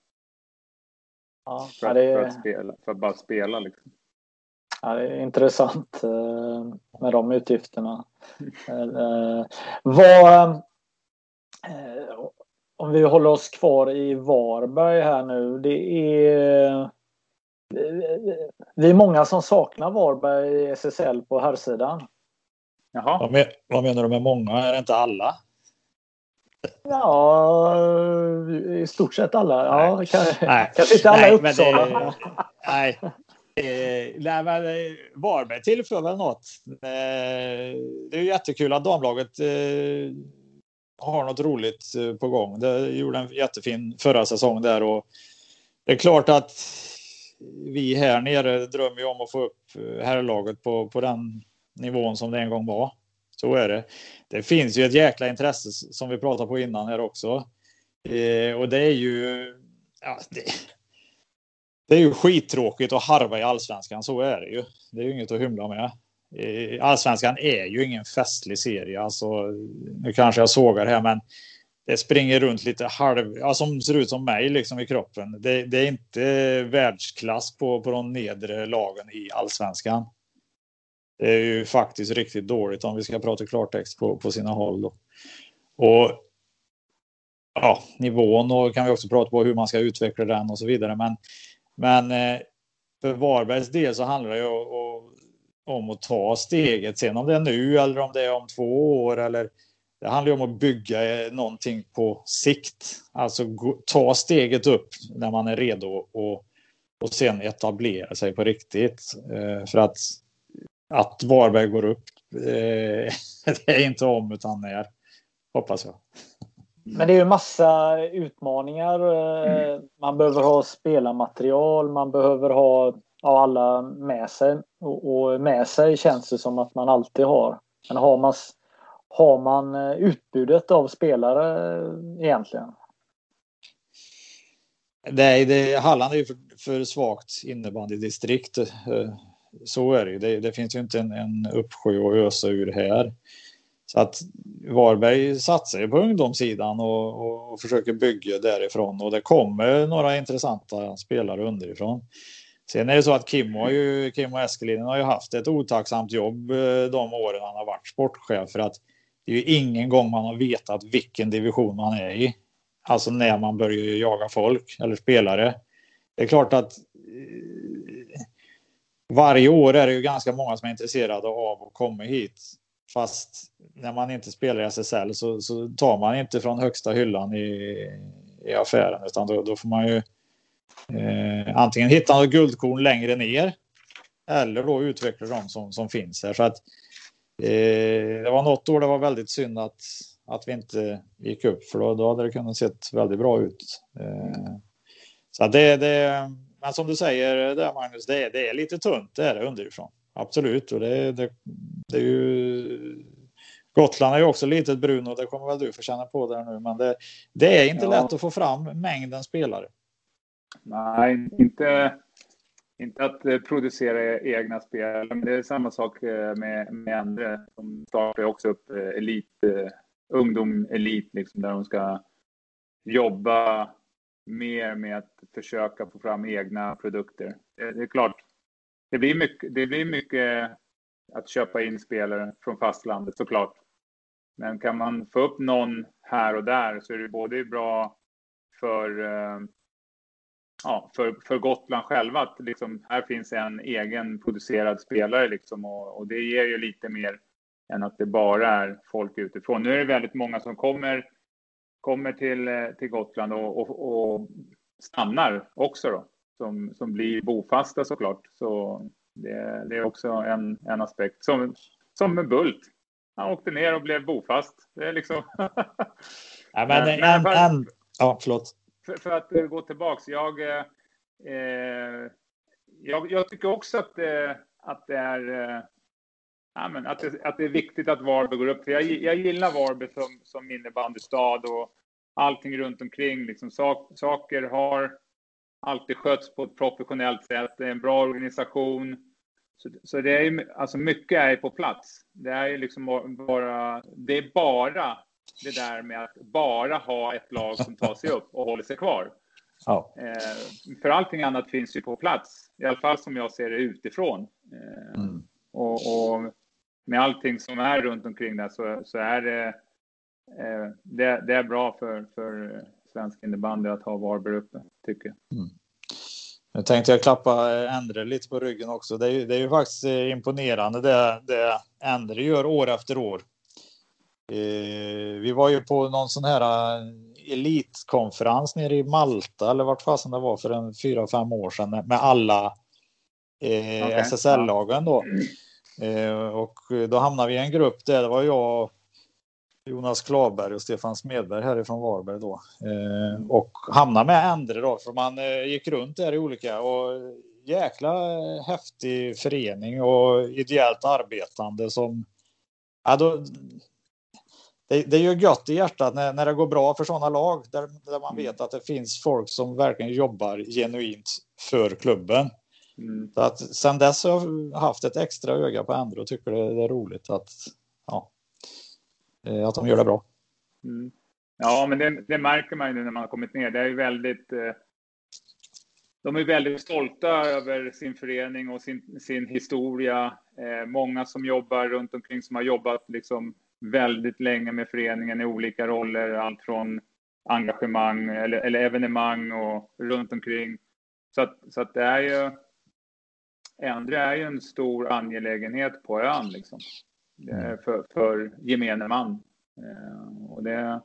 Ja, för, det... för, att spela, för att bara spela liksom. Ja, det är intressant eh, med de utgifterna. Eh, vad, eh, om vi håller oss kvar i Varberg här nu. Det är vi är många som saknar Varberg i SSL på herrsidan. Jaha. Vad menar du med många? Är det inte alla? Ja, i stort sett alla. Ja, nej. Kan, nej. kanske inte alla i Uppsala. Det, nej. Nej, men Varberg tillför väl något. Det är jättekul att damlaget eh, har något roligt eh, på gång. Det gjorde en jättefin förra säsong där och det är klart att vi här nere drömmer om att få upp eh, herrlaget på, på den nivån som det en gång var. Så är det. Det finns ju ett jäkla intresse som vi pratade på innan här också. Eh, och det är ju... Ja, det, det, är ju skittråkigt att harva i allsvenskan, så är det ju. Det är ju inget att hymla med. Eh, allsvenskan är ju ingen festlig serie. Alltså, nu kanske jag sågar här, men det springer runt lite halv, ja, som ser ut som mig liksom i kroppen. Det, det är inte världsklass på, på de nedre lagen i allsvenskan. Det är ju faktiskt riktigt dåligt om vi ska prata klartext på, på sina håll. Då. Och ja, nivån och kan vi också prata på hur man ska utveckla den och så vidare. Men, men eh, för Varbergs del så handlar det ju om att ta steget. Sen om det är nu eller om det är om två år eller det handlar ju om att bygga eh, någonting på sikt. Alltså ta steget upp när man är redo och, och sen etablera sig på riktigt. Eh, för att att Varberg går upp. Eh, det är inte om utan när, hoppas jag. Men det är ju massa utmaningar. Mm. Man behöver ha spelarmaterial, man behöver ha ja, alla med sig. Och, med sig känns det som att man alltid har. Men har man, har man eh, utbudet av spelare egentligen? Nej, det, Halland är ju för, för svagt innebandydistrikt. Så är det ju. Det, det finns ju inte en, en uppsjö att ösa ur här. Så att Varberg satsar ju på ungdomssidan och, och, och, försöker bygga därifrån och det kommer några intressanta spelare underifrån. Sen är det så att Kim och, ju, Kim och Eskelinen har ju haft ett otacksamt jobb eh, de åren han har varit sportchef för att det är ju ingen gång man har vetat vilken division man är i. Alltså när man börjar jaga folk eller spelare. Det är klart att eh, varje år är det ju ganska många som är intresserade av att komma hit. Fast när man inte spelar i SSL så, så tar man inte från högsta hyllan i, i affären utan då, då får man ju eh, antingen hitta något guldkorn längre ner eller då utveckla de som, som finns här. Så att, eh, det var något år det var väldigt synd att, att vi inte gick upp för då, då hade det kunnat sett väldigt bra ut. Eh, så det, det, men som du säger där Magnus, det, det är lite tunt det är det underifrån. Absolut, och det, det, det är ju Gotland är ju också litet Bruno, det kommer väl du få känna på där nu, men det, det är inte ja. lätt att få fram mängden spelare. Nej, inte, inte att eh, producera egna spel. Men det är samma sak eh, med, med andra. De startar också upp eh, elit, ungdom elit, liksom, där de ska jobba mer med att försöka få fram egna produkter. Eh, det är klart, det blir mycket, det blir mycket att köpa in spelare från fastlandet såklart. Men kan man få upp någon här och där så är det både bra för, eh, ja, för, för Gotland själva att liksom, här finns en egen producerad spelare liksom, och, och, det ger ju lite mer än att det bara är folk utifrån. Nu är det väldigt många som kommer, kommer till, eh, till Gotland och, och, och stannar också då, som, som blir bofasta såklart. Så det, det är också en, en aspekt. Som, som med Bult. Han åkte ner och blev bofast. Det är liksom... ja, men, men, en, för, en, ja, förlåt. För, för att uh, gå tillbaks. Jag, uh, jag, jag, tycker också att, uh, att det är... Ja, men att, det, att det är viktigt att Varberg går upp. För jag, jag gillar Varberg som, som innebandystad och allting runt omkring. Liksom, sak, saker har alltid skötts på ett professionellt sätt. Det är en bra organisation. Så, så det är alltså mycket är på plats. Det är liksom bara, det är bara det där med att bara ha ett lag som tar sig upp och håller sig kvar. Ja. Eh, för allting annat finns ju på plats, i alla fall som jag ser det utifrån. Eh, mm. och, och, med allting som är runt omkring där så, så är det, eh, det, det, är bra för, för svensk innebandy att ha Varberg uppe, tycker jag. Mm. Nu tänkte jag klappa Endre lite på ryggen också. Det är ju, det är ju faktiskt eh, imponerande det, det Endre gör år efter år. Eh, vi var ju på någon sån här eh, elitkonferens nere i Malta eller vart fasen det var för en fyra, fem år sedan med alla eh, okay. SSL-lagen då. Eh, och då hamnade vi i en grupp där det var jag Jonas Klavberg och Stefan Smedberg härifrån Varberg då. Eh, och hamnade med Endre då, för man eh, gick runt där i olika och jäkla häftig förening och ideellt arbetande som ja, då, det, det är ju gött i hjärtat när, när det går bra för sådana lag där, där man vet att det finns folk som verkligen jobbar genuint för klubben. Mm. Så att sen dess har jag haft ett extra öga på Endre och tycker det, är roligt att ja, Eh, att de gör det bra. Mm. Ja, men det, det, märker man ju nu när man har kommit ner. Det är ju väldigt... Eh, de är väldigt stolta över sin förening och sin, sin historia. Eh, många som jobbar runt omkring som har jobbat liksom väldigt länge med föreningen i olika roller. Allt från engagemang eller, eller evenemang och runt omkring. Så att, så att det är ju... Endre är ju en stor angelägenhet på ön liksom. Mm. för, för gemene man. Eh, och det,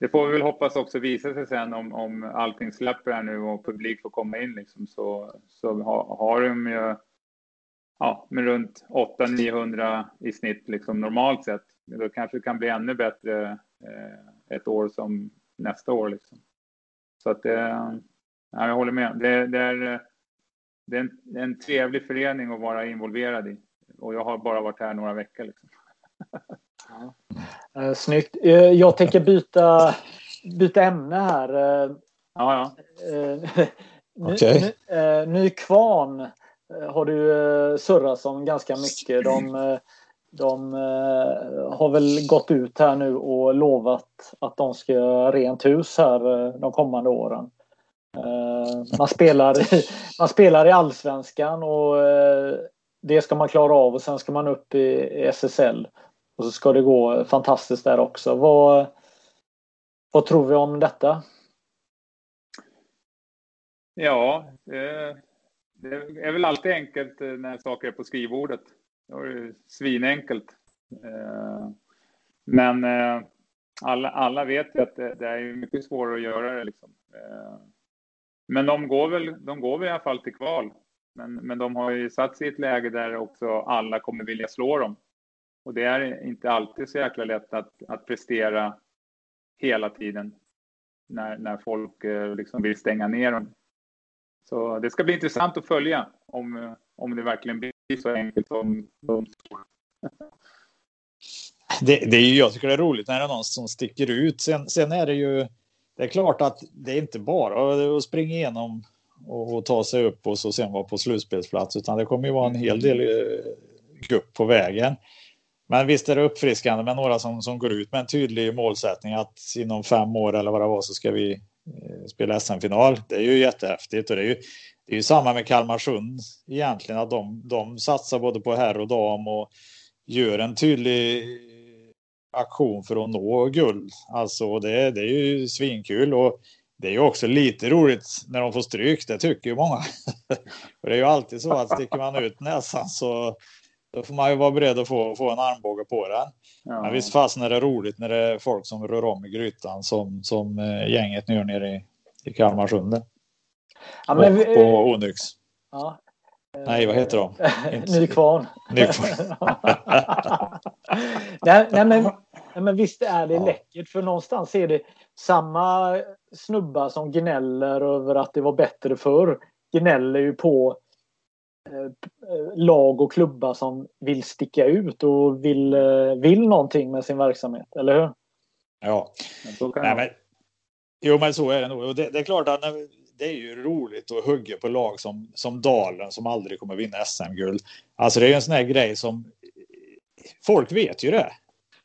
det får vi väl hoppas också visa sig sen om, om allting släpper här nu och publik får komma in liksom, så, så har, har de ju ja, med runt 800-900 i snitt liksom normalt sett. Då kanske det kan bli ännu bättre eh, ett år som nästa år liksom. Så att det, ja, jag håller med. Det, det är, det är en, en trevlig förening att vara involverad i och jag har bara varit här några veckor. Liksom. ja. Eh, snyggt. Eh, jag tänker byta, byta ämne här. Eh, Ja, ja. okay. Nykvarn har du surrat om ganska mycket. De, de har väl gått ut här nu och lovat att de ska göra rent hus här de kommande åren. Eh, man spelar, man spelar i allsvenskan och eh, det ska man klara av och sen ska man upp i SSL. Och så ska det gå fantastiskt där också. Vad, vad tror vi om detta? Ja, det är väl alltid enkelt eh, när saker är på skrivbordet. Det är svinenkelt. Men alla, alla vet ju att det, är mycket svårare att göra det. Liksom. Men de går, väl, de går väl i alla fall till kval. Men, men de har ju satt sig i ett läge där också alla kommer vilja slå dem. Och det är inte alltid så jäkla lätt att, att prestera hela tiden när, när folk eh, liksom vill stänga ner dem. Så det ska bli intressant att följa om, om det verkligen blir så enkelt som de tror. Det, det är ju, jag tycker det är roligt när det är någon som sticker ut. Sen, sen är det ju, det är klart att det är inte bara att springa igenom och, ta sig upp och så sen vara på slutspelsplats, utan det kommer ju vara en hel del eh, gupp på vägen. Men visst är det uppfriskande med några som, som går ut med en tydlig målsättning att inom fem år eller vad det var så ska vi eh, spela SM-final. Det är ju jättehäftigt och det är ju, det är ju samma med Kalmarsund egentligen att de, de satsar både på herr och dam och gör en tydlig aktion för att nå guld. Alltså det, det är ju svinkul och det är ju också lite roligt när de får stryk, det tycker ju många. och det är ju alltid så att sticker man ut näsan så då får man ju vara beredd att få, få en armbåge på den. Ja. Men visst fasen är det roligt när det är folk som rör om i grytan som, som eh, gänget nu gör nere i, i Kalmarsund. Ja, men, och på Onyx. Ja. Nej, vad heter de? Nykvarn. Nykvarn. nej, nej, men, men visst är det ja. läckert för någonstans är det samma snubbar som gnäller över att det var bättre förr gnäller ju på eh, lag och klubbar som vill sticka ut och vill, eh, vill någonting med sin verksamhet, eller hur? Ja. Nej, men, jo, men så är det nog. Och det, det, är klart att det är ju roligt att hugga på lag som, som Dalen som aldrig kommer vinna SM-guld. Alltså det är ju en sån här grej som folk vet ju det.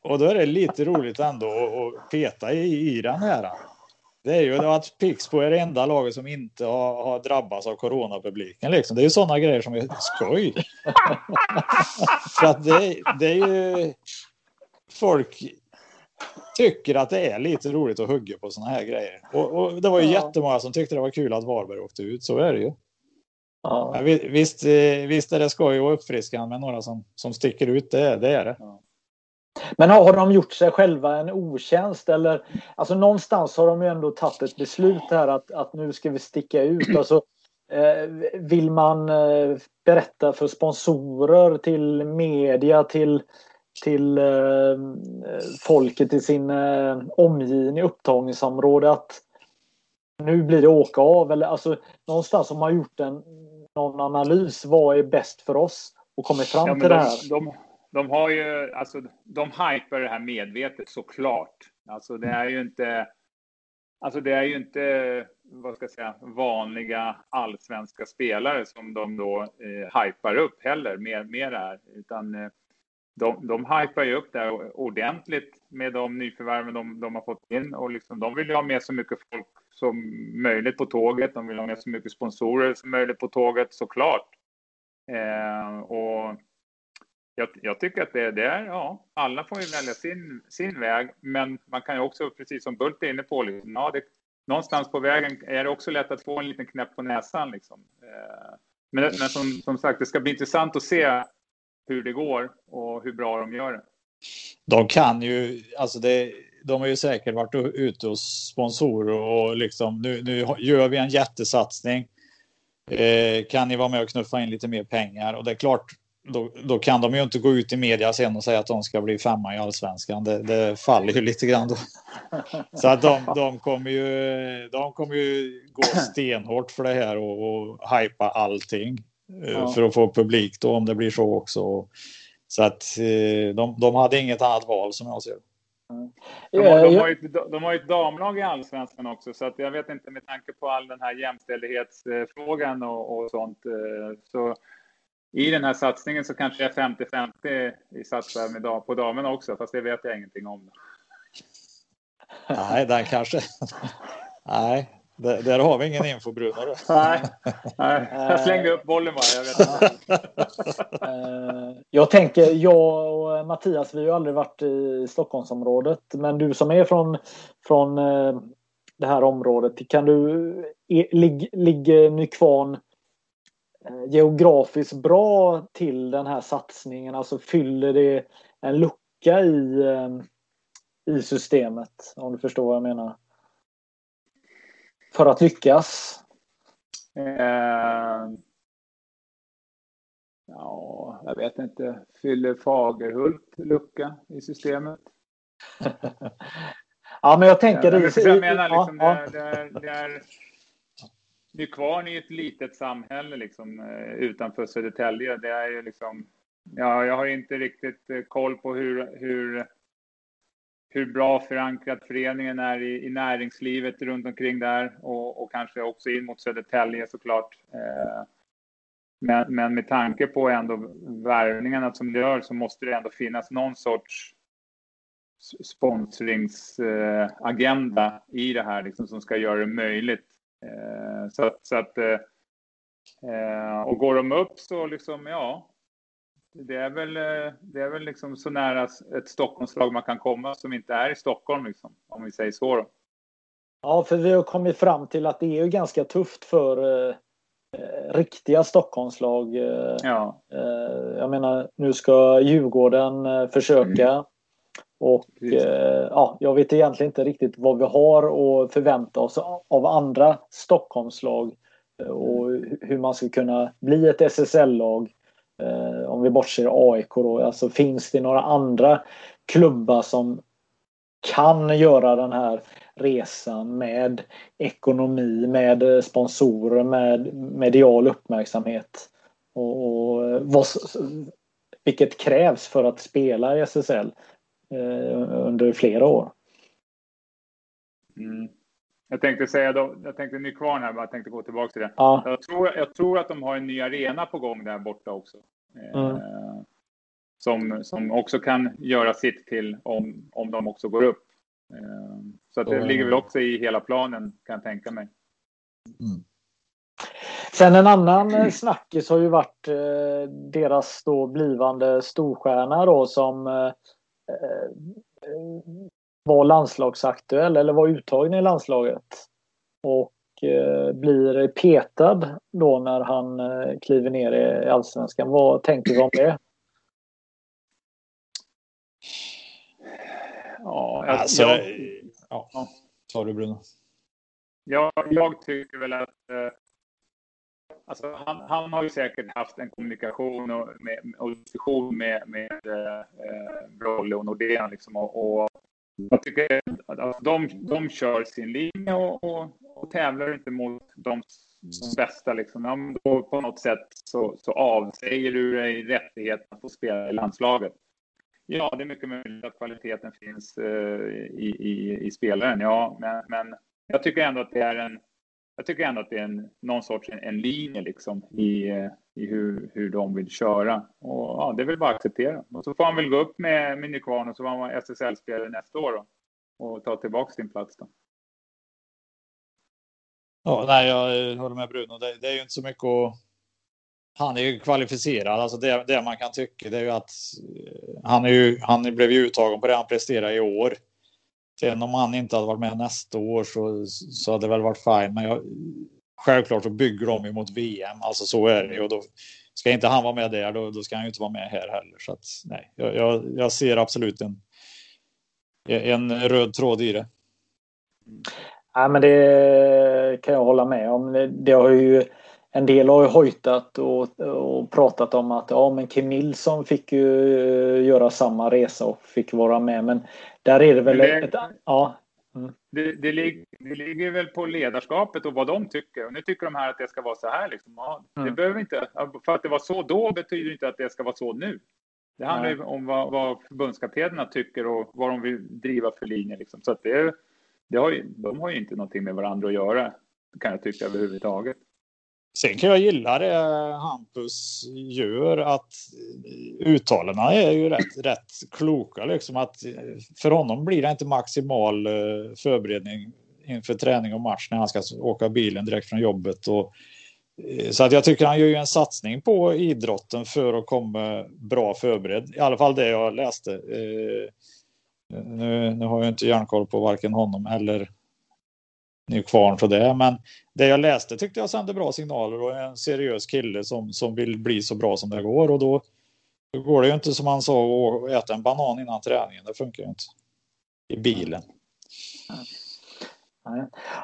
Och då är det lite roligt ändå att peta i, i den här. Det är ju att Pixbo är det enda laget som inte har, har drabbats av coronapubliken. Liksom. Det är ju sådana grejer som är skoj. För att det, det är ju... Folk tycker att det är lite roligt att hugga på sådana här grejer. Och, och det var ju ja. jättemånga som tyckte det var kul att Varberg åkte ut. Så är det ju. Ja. Ja, visst, eh, visst är det skoj och uppfriskande med några som, som sticker ut. Det, det är det. Ja. Men har, de gjort sig själva en otjänst eller alltså någonstans har de ju ändå tagit ett beslut här att, att nu ska vi sticka ut. Alltså, eh, vill man eh, berätta för sponsorer, till media, till, till eh, folket i sin omgivning, upptagningsområde att nu blir det åka av eller alltså någonstans har man gjort en någon analys. Vad är bäst för oss? Och kommit fram ja, till de, det här. De, de har ju, alltså de hypar det här medvetet såklart. Alltså det är ju inte, alltså det är ju inte, vad ska jag säga, vanliga allsvenska spelare som de då eh, hypar upp heller med, med det här, utan eh, de, de hypar ju upp det här ordentligt med de nyförvärven de, de har fått in och liksom, de vill ju ha med så mycket folk som möjligt på tåget. De vill ha med så mycket sponsorer som möjligt på tåget såklart. Eh, och jag, jag, tycker att det, det är, ja, alla får ju välja sin, sin väg, men man kan ju också, precis som Bult är inne på, liksom, ja, det, någonstans på vägen är det också lätt att få en liten knäpp på näsan. Liksom. Eh, men, men som, som sagt, det ska bli intressant att se hur det går och hur bra de gör det. De kan ju, alltså det, de har ju säkert varit ute hos sponsorer och liksom nu, nu gör vi en jättesatsning. Eh, kan ni vara med och knuffa in lite mer pengar? Och det är klart, då, då, kan de ju inte gå ut i media sen och säga att de ska bli femma i allsvenskan. Det, det faller ju lite grann då. Så att de, de, kommer ju, de kommer ju gå stenhårt för det här och, och hypa allting eh, ja. för att få publik då om det blir så också. Så att eh, de, de hade inget annat val som jag ser De har, de, har ju, de har ju ett damlag i allsvenskan också, så att jag vet inte med tanke på all den här jämställdhetsfrågan och, och sånt. Så i den här satsningen så kanske jag 50-50 i satsar med, på damerna också, fast det vet jag ingenting om. Nej, den kanske... Nej, där, där har vi ingen info, Bruno. Nej, nej, jag slängde upp bollen bara. Jag, vet eh, jag tänker, jag och Mattias, vi har ju aldrig varit i Stockholmsområdet. Men du som är från, från eh, det här området, kan du... Ligger Nykvarn eh, geografiskt bra till den här satsningen? Alltså fyller det en lucka i, i systemet? Om du förstår vad jag menar för att lyckas? Eh, ja, jag vet inte. Fyller Fagerhult lucka i systemet? ja, men jag tänker... Ja, det, jag menar, liksom, ja, det, är, det, är, Nykvarn är ett litet samhälle liksom, eh, utanför Södertälje. Det är ju liksom... Ja, jag har inte riktigt eh, koll på hur, hur hur bra förankrad föreningen är i, i näringslivet runt omkring där och, och kanske också in mot Södertälje såklart. Eh, men, men med tanke på ändå värvningarna som det gör så måste det ändå finnas någon sorts sponsringsagenda i det här liksom, som ska göra det möjligt. Eh, så att, så att eh, eh, och går de upp så liksom, ja, det är väl, det är väl liksom så nära ett Stockholmslag man kan komma som inte är i Stockholm, liksom, om vi säger så. Då. Ja, för vi har kommit fram till att det är ju ganska tufft för eh, riktiga Stockholmslag. Eh, ja. Eh, jag menar, nu ska Djurgården försöka. Mm. Och ja, jag vet egentligen inte riktigt vad vi har att förvänta oss av andra Stockholmslag och hur man ska kunna bli ett SSL-lag Eh, om vi bortser AIK då, alltså finns det några andra klubbar som kan göra den här resan med ekonomi, med sponsorer, med medial uppmärksamhet. Och, och vad, vilket krävs för att spela i SSL eh, under flera år. Mm. Jag tänkte säga då, jag tänkte Nykvarn här, jag tänkte gå tillbaka till det. Ja. Jag, tror, jag tror att de har en ny arena på gång där borta också. Mm. Eh, som, som också kan göra sitt till om, om de också går upp. Eh, så att det mm. ligger väl också i hela planen kan jag tänka mig. Mm. Sen en annan mm. snackis har ju varit eh, deras då blivande storstjärna då som eh, eh var landslagsaktuell eller var uttagen i landslaget. Och eh, blir petad då när han eh, kliver ner i allsvenskan. Vad tänker du om det? Ja, alltså, jag, ja. ja. Tar du Bruno? Ja, jag tycker väl att eh, Alltså, han, han, har ju säkert haft en kommunikation och, med, och diskussion med, med eh, eh Brolle och Nordén. Liksom, och, och jag tycker att de, de kör sin linje och, och, och tävlar inte mot de, de bästa. Liksom. Ja, då på något sätt så, så avsäger du dig rättigheten att få spela i landslaget. Ja, det är mycket möjligt att kvaliteten finns eh, i, i, i, spelaren, ja, men, men jag tycker ändå att det är en jag tycker ändå att det är en, någon sorts en, en linje liksom i, eh, i hur, hur de vill köra. Och ja, det är väl bara att acceptera. Och så får han väl gå upp med, med Nykvarn och så var han SSL-spelare nästa år då, och ta tillbaka sin plats då. Ja, nej, jag eh, håller med Bruno. Det, det är ju inte så mycket att... Han är ju kvalificerad. Alltså det, det man kan tycka det är ju att eh, han, är ju, han blev ju uttagen på det han presterade i år. Sen om han inte hade varit med nästa år så, så hade det väl varit fine. Men jag, självklart så bygger de ju mot VM. Alltså så är det ju. Och då ska inte han vara med där, då, då ska han ju inte vara med här heller. Så att, nej, jag, jag, jag ser absolut en, en röd tråd i det. Ja, men det kan jag hålla med om. Det har ju en del har ju hojtat och, och pratat om att ja, men Kim Nilsson fick ju eh, göra samma resa och fick vara med. Men där är det väl... Det, ett, ja. Mm. Det, det, ligger, det, ligger, väl på ledarskapet och vad de tycker. Och nu tycker de här att det ska vara så här. Liksom. Ja, det mm. behöver inte, för att det var så då betyder inte att det ska vara så nu. Det handlar ju om vad, vad förbundskaptenerna tycker och vad de vill driva för linje. Liksom. Så att det, det har ju, de har ju inte någonting med varandra att göra, kan jag tycka överhuvudtaget. Sen kan jag gilla det Hampus gör att uttalandena är ju rätt, rätt kloka liksom att för honom blir det inte maximal eh, förberedning inför träning och match när han ska åka bilen direkt från jobbet och eh, så att jag tycker han gör ju en satsning på idrotten för att komma bra förberedd. I alla fall det jag läste. Eh, nu, nu har jag inte järnkoll på varken honom eller Nykvarn för det, men det jag läste tyckte jag sände bra signaler och en seriös kille som, som vill bli så bra som det går och då, då går det ju inte som han sa att äta en banan innan träningen. Det funkar ju inte i bilen.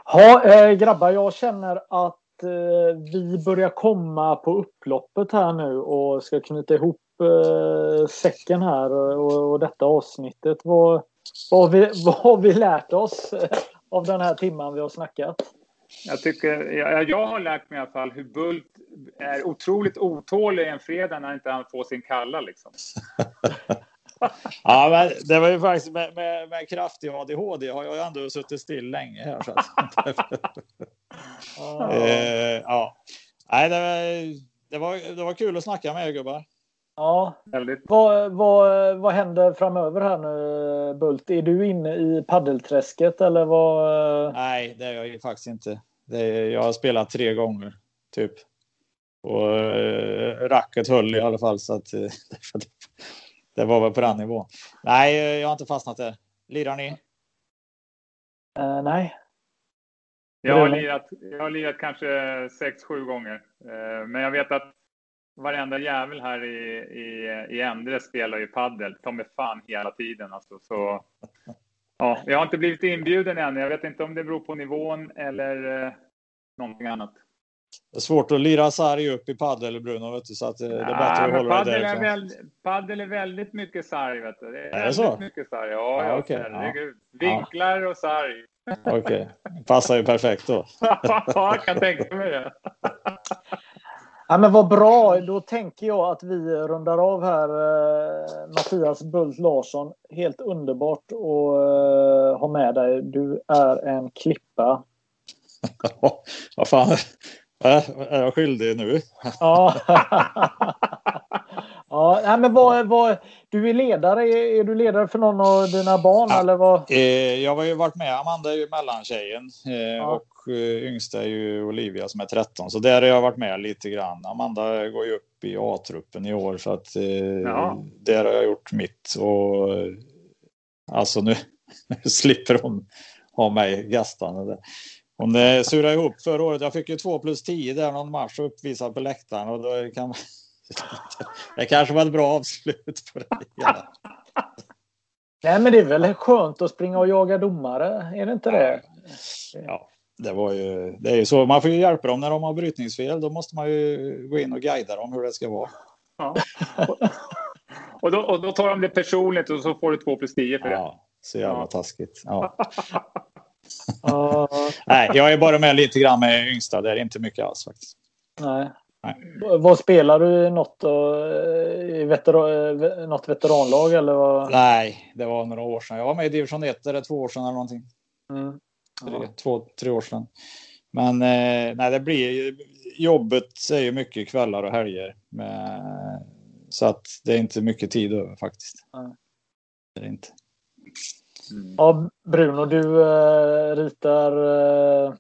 Ja, äh, grabbar, jag känner att äh, vi börjar komma på upploppet här nu och ska knyta ihop äh, säcken här och, och detta avsnittet. Vad, vad, har vi, vad har vi lärt oss av den här timman vi har snackat? Jag, tycker, jag, jag har lärt mig i alla fall hur Bult är otroligt otålig en fredag när inte han får sin kalla. Liksom. ja, men det var ju faktiskt med, med, med kraftig ADHD har jag ändå suttit still länge här. Så att, eh, ja. Nej, det var, det, var, det var kul att snacka med er gubbar. Ja, väldigt. Vad, vad, vad händer framöver här nu Bult? Är du inne i paddelträsket eller vad? Nej, det är jag faktiskt inte. Är, jag har spelat tre gånger typ. Och äh, racket höll i alla fall så att det var väl på den nivån. Nej, jag har inte fastnat där. Lirar ni? Uh, nej. Jag har, lirat, jag har lirat kanske sex, sju gånger. Uh, men jag vet att varenda jävel här i, i, i Endre spelar ju paddel. Ta mig fan hela tiden alltså. Så, ja, jag har inte blivit inbjuden än. Jag vet inte om det beror på nivån eller eh, någonting annat. Det är svårt att lira sarg upp i paddel, Bruno, vet du, så att eh, det är bättre att hålla paddel det Är väl, paddel är väldigt mycket sarg, vet du. Det är, är det så? mycket sarg. Ja, ja, okay. ja. Vinklar och sarg. Okej, okay. passar ju perfekt då. ja, jag kan tänka mig det. Ja, men vad bra, då tänker jag att vi rundar av här. Eh, Mattias Bult Larsson, helt underbart att eh, ha med dig. Du är en klippa. vad fan, är jag skyldig nu? ja. ja, nej, men vad, vad, du är ledare. Är, är du ledare för någon av dina barn? Ja, eller vad? Eh, jag har ju varit med. Amanda är ju mellantjejen. Eh, ja. Och Eh, yngsta är ju Olivia som är 13, så där har jag varit med lite grann. Amanda går ju upp i A-truppen i år så att eh, ja. där har jag gjort mitt. Och alltså nu, nu slipper hon ha mig gastande. Hon eh, surade ihop förra året. Jag fick ju 2 plus 10 där någon match uppvisad på läktaren och då kan det kanske var ett bra avslut på det hela. Nej, men det är väl skönt att springa och jaga domare, är det inte det? Ja, det, var ju, det är ju så. Man får ju hjälpa dem när de har brytningsfel. Då måste man ju gå in och guida dem hur det ska vara. Ja. och, då, och då tar de det personligt och så får du två plus tio för det. Ja, så jävla ja. taskigt. Ja. Nej, jag är bara med lite grann med yngsta. Det är inte mycket alls faktiskt. Nej. Vad spelar du i något, i veteran, något veteranlag eller? Vad? Nej, det var några år sedan. Jag var med i division 1, eller två år sedan eller någonting. Mm tre, två, tre år sedan. Men eh, nej, det blir jobbet är ju mycket kvällar och helger. Med, så att det är inte mycket tid över faktiskt. Mm. Det är det inte. Mm. Ja, Bruno, du äh, ritar. Äh,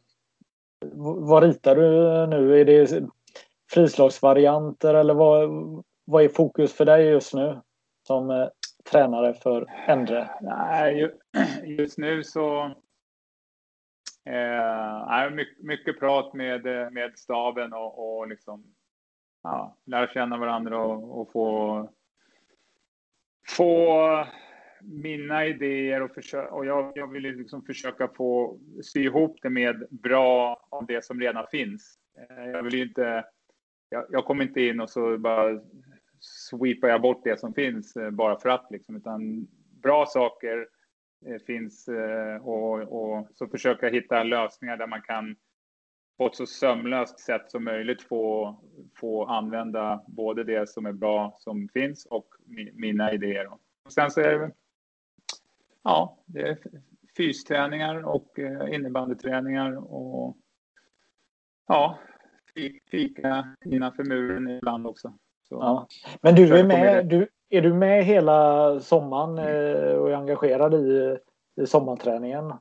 vad ritar du nu? Är det frislagsvarianter eller vad, vad är fokus för dig just nu som eh, tränare för Endre? Nej, just nu så Eh, mycket, mycket prat med, eh, med staben och, och liksom, ja, lära känna varandra och, och få, få mina idéer och, försöka, och jag, jag vill liksom försöka få sy ihop det med bra av det som redan finns. Eh, jag vill ju inte, jag, jag, kommer inte in och så bara sweepar jag bort det som finns eh, bara för att liksom, utan bra saker eh, finns eh, och, och så försöka hitta lösningar där man kan på ett så sömlöst sätt som möjligt få, få använda både det som är bra som finns och mina idéer. Och sen så är det, ja, det är fysträningar och innebandyträningar och ja, fika innanför muren ibland också. Så, ja. Men du är med, du, är du med hela sommaren eh, och är engagerad i, i sommarträningen?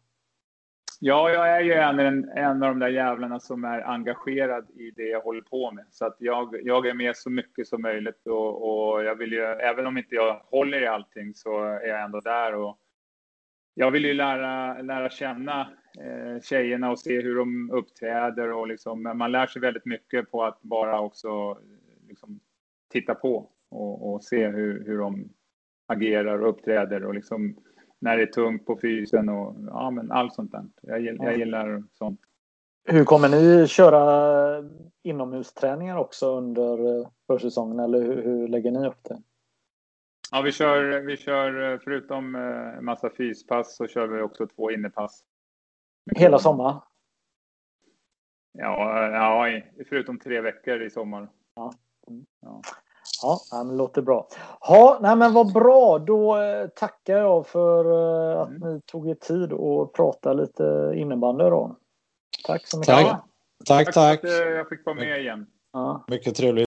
Ja, jag är ju en, en av de där jävlarna som är engagerad i det jag håller på med. Så att jag, jag är med så mycket som möjligt och, och jag vill ju, även om inte jag håller i allting så är jag ändå där och jag vill ju lära, lära känna eh, tjejerna och se hur de uppträder och liksom, man lär sig väldigt mycket på att bara också liksom, titta på och, och se hur, hur de agerar och uppträder och liksom när det är tungt på fysen och ja, men allt sånt där. Jag, jag gillar sånt. Hur kommer ni köra inomhusträningar också under eh, försäsongen eller hur, hur lägger ni upp det? Ja, vi kör, vi kör eh, förutom en eh, massa fyspass så kör vi också två innepass. Hela sommaren? Ja, ja, förutom tre veckor i sommar. Ja. Mm. ja. Ja, det låter bra. Ja, nej, men vad bra. Då eh, tackar jag för eh, att mm. ni tog er tid att prata lite innebandy då. Tack så mycket. Tack, tack. tack. tack. att jag fick vara med igen. Ja. Mycket trevligt.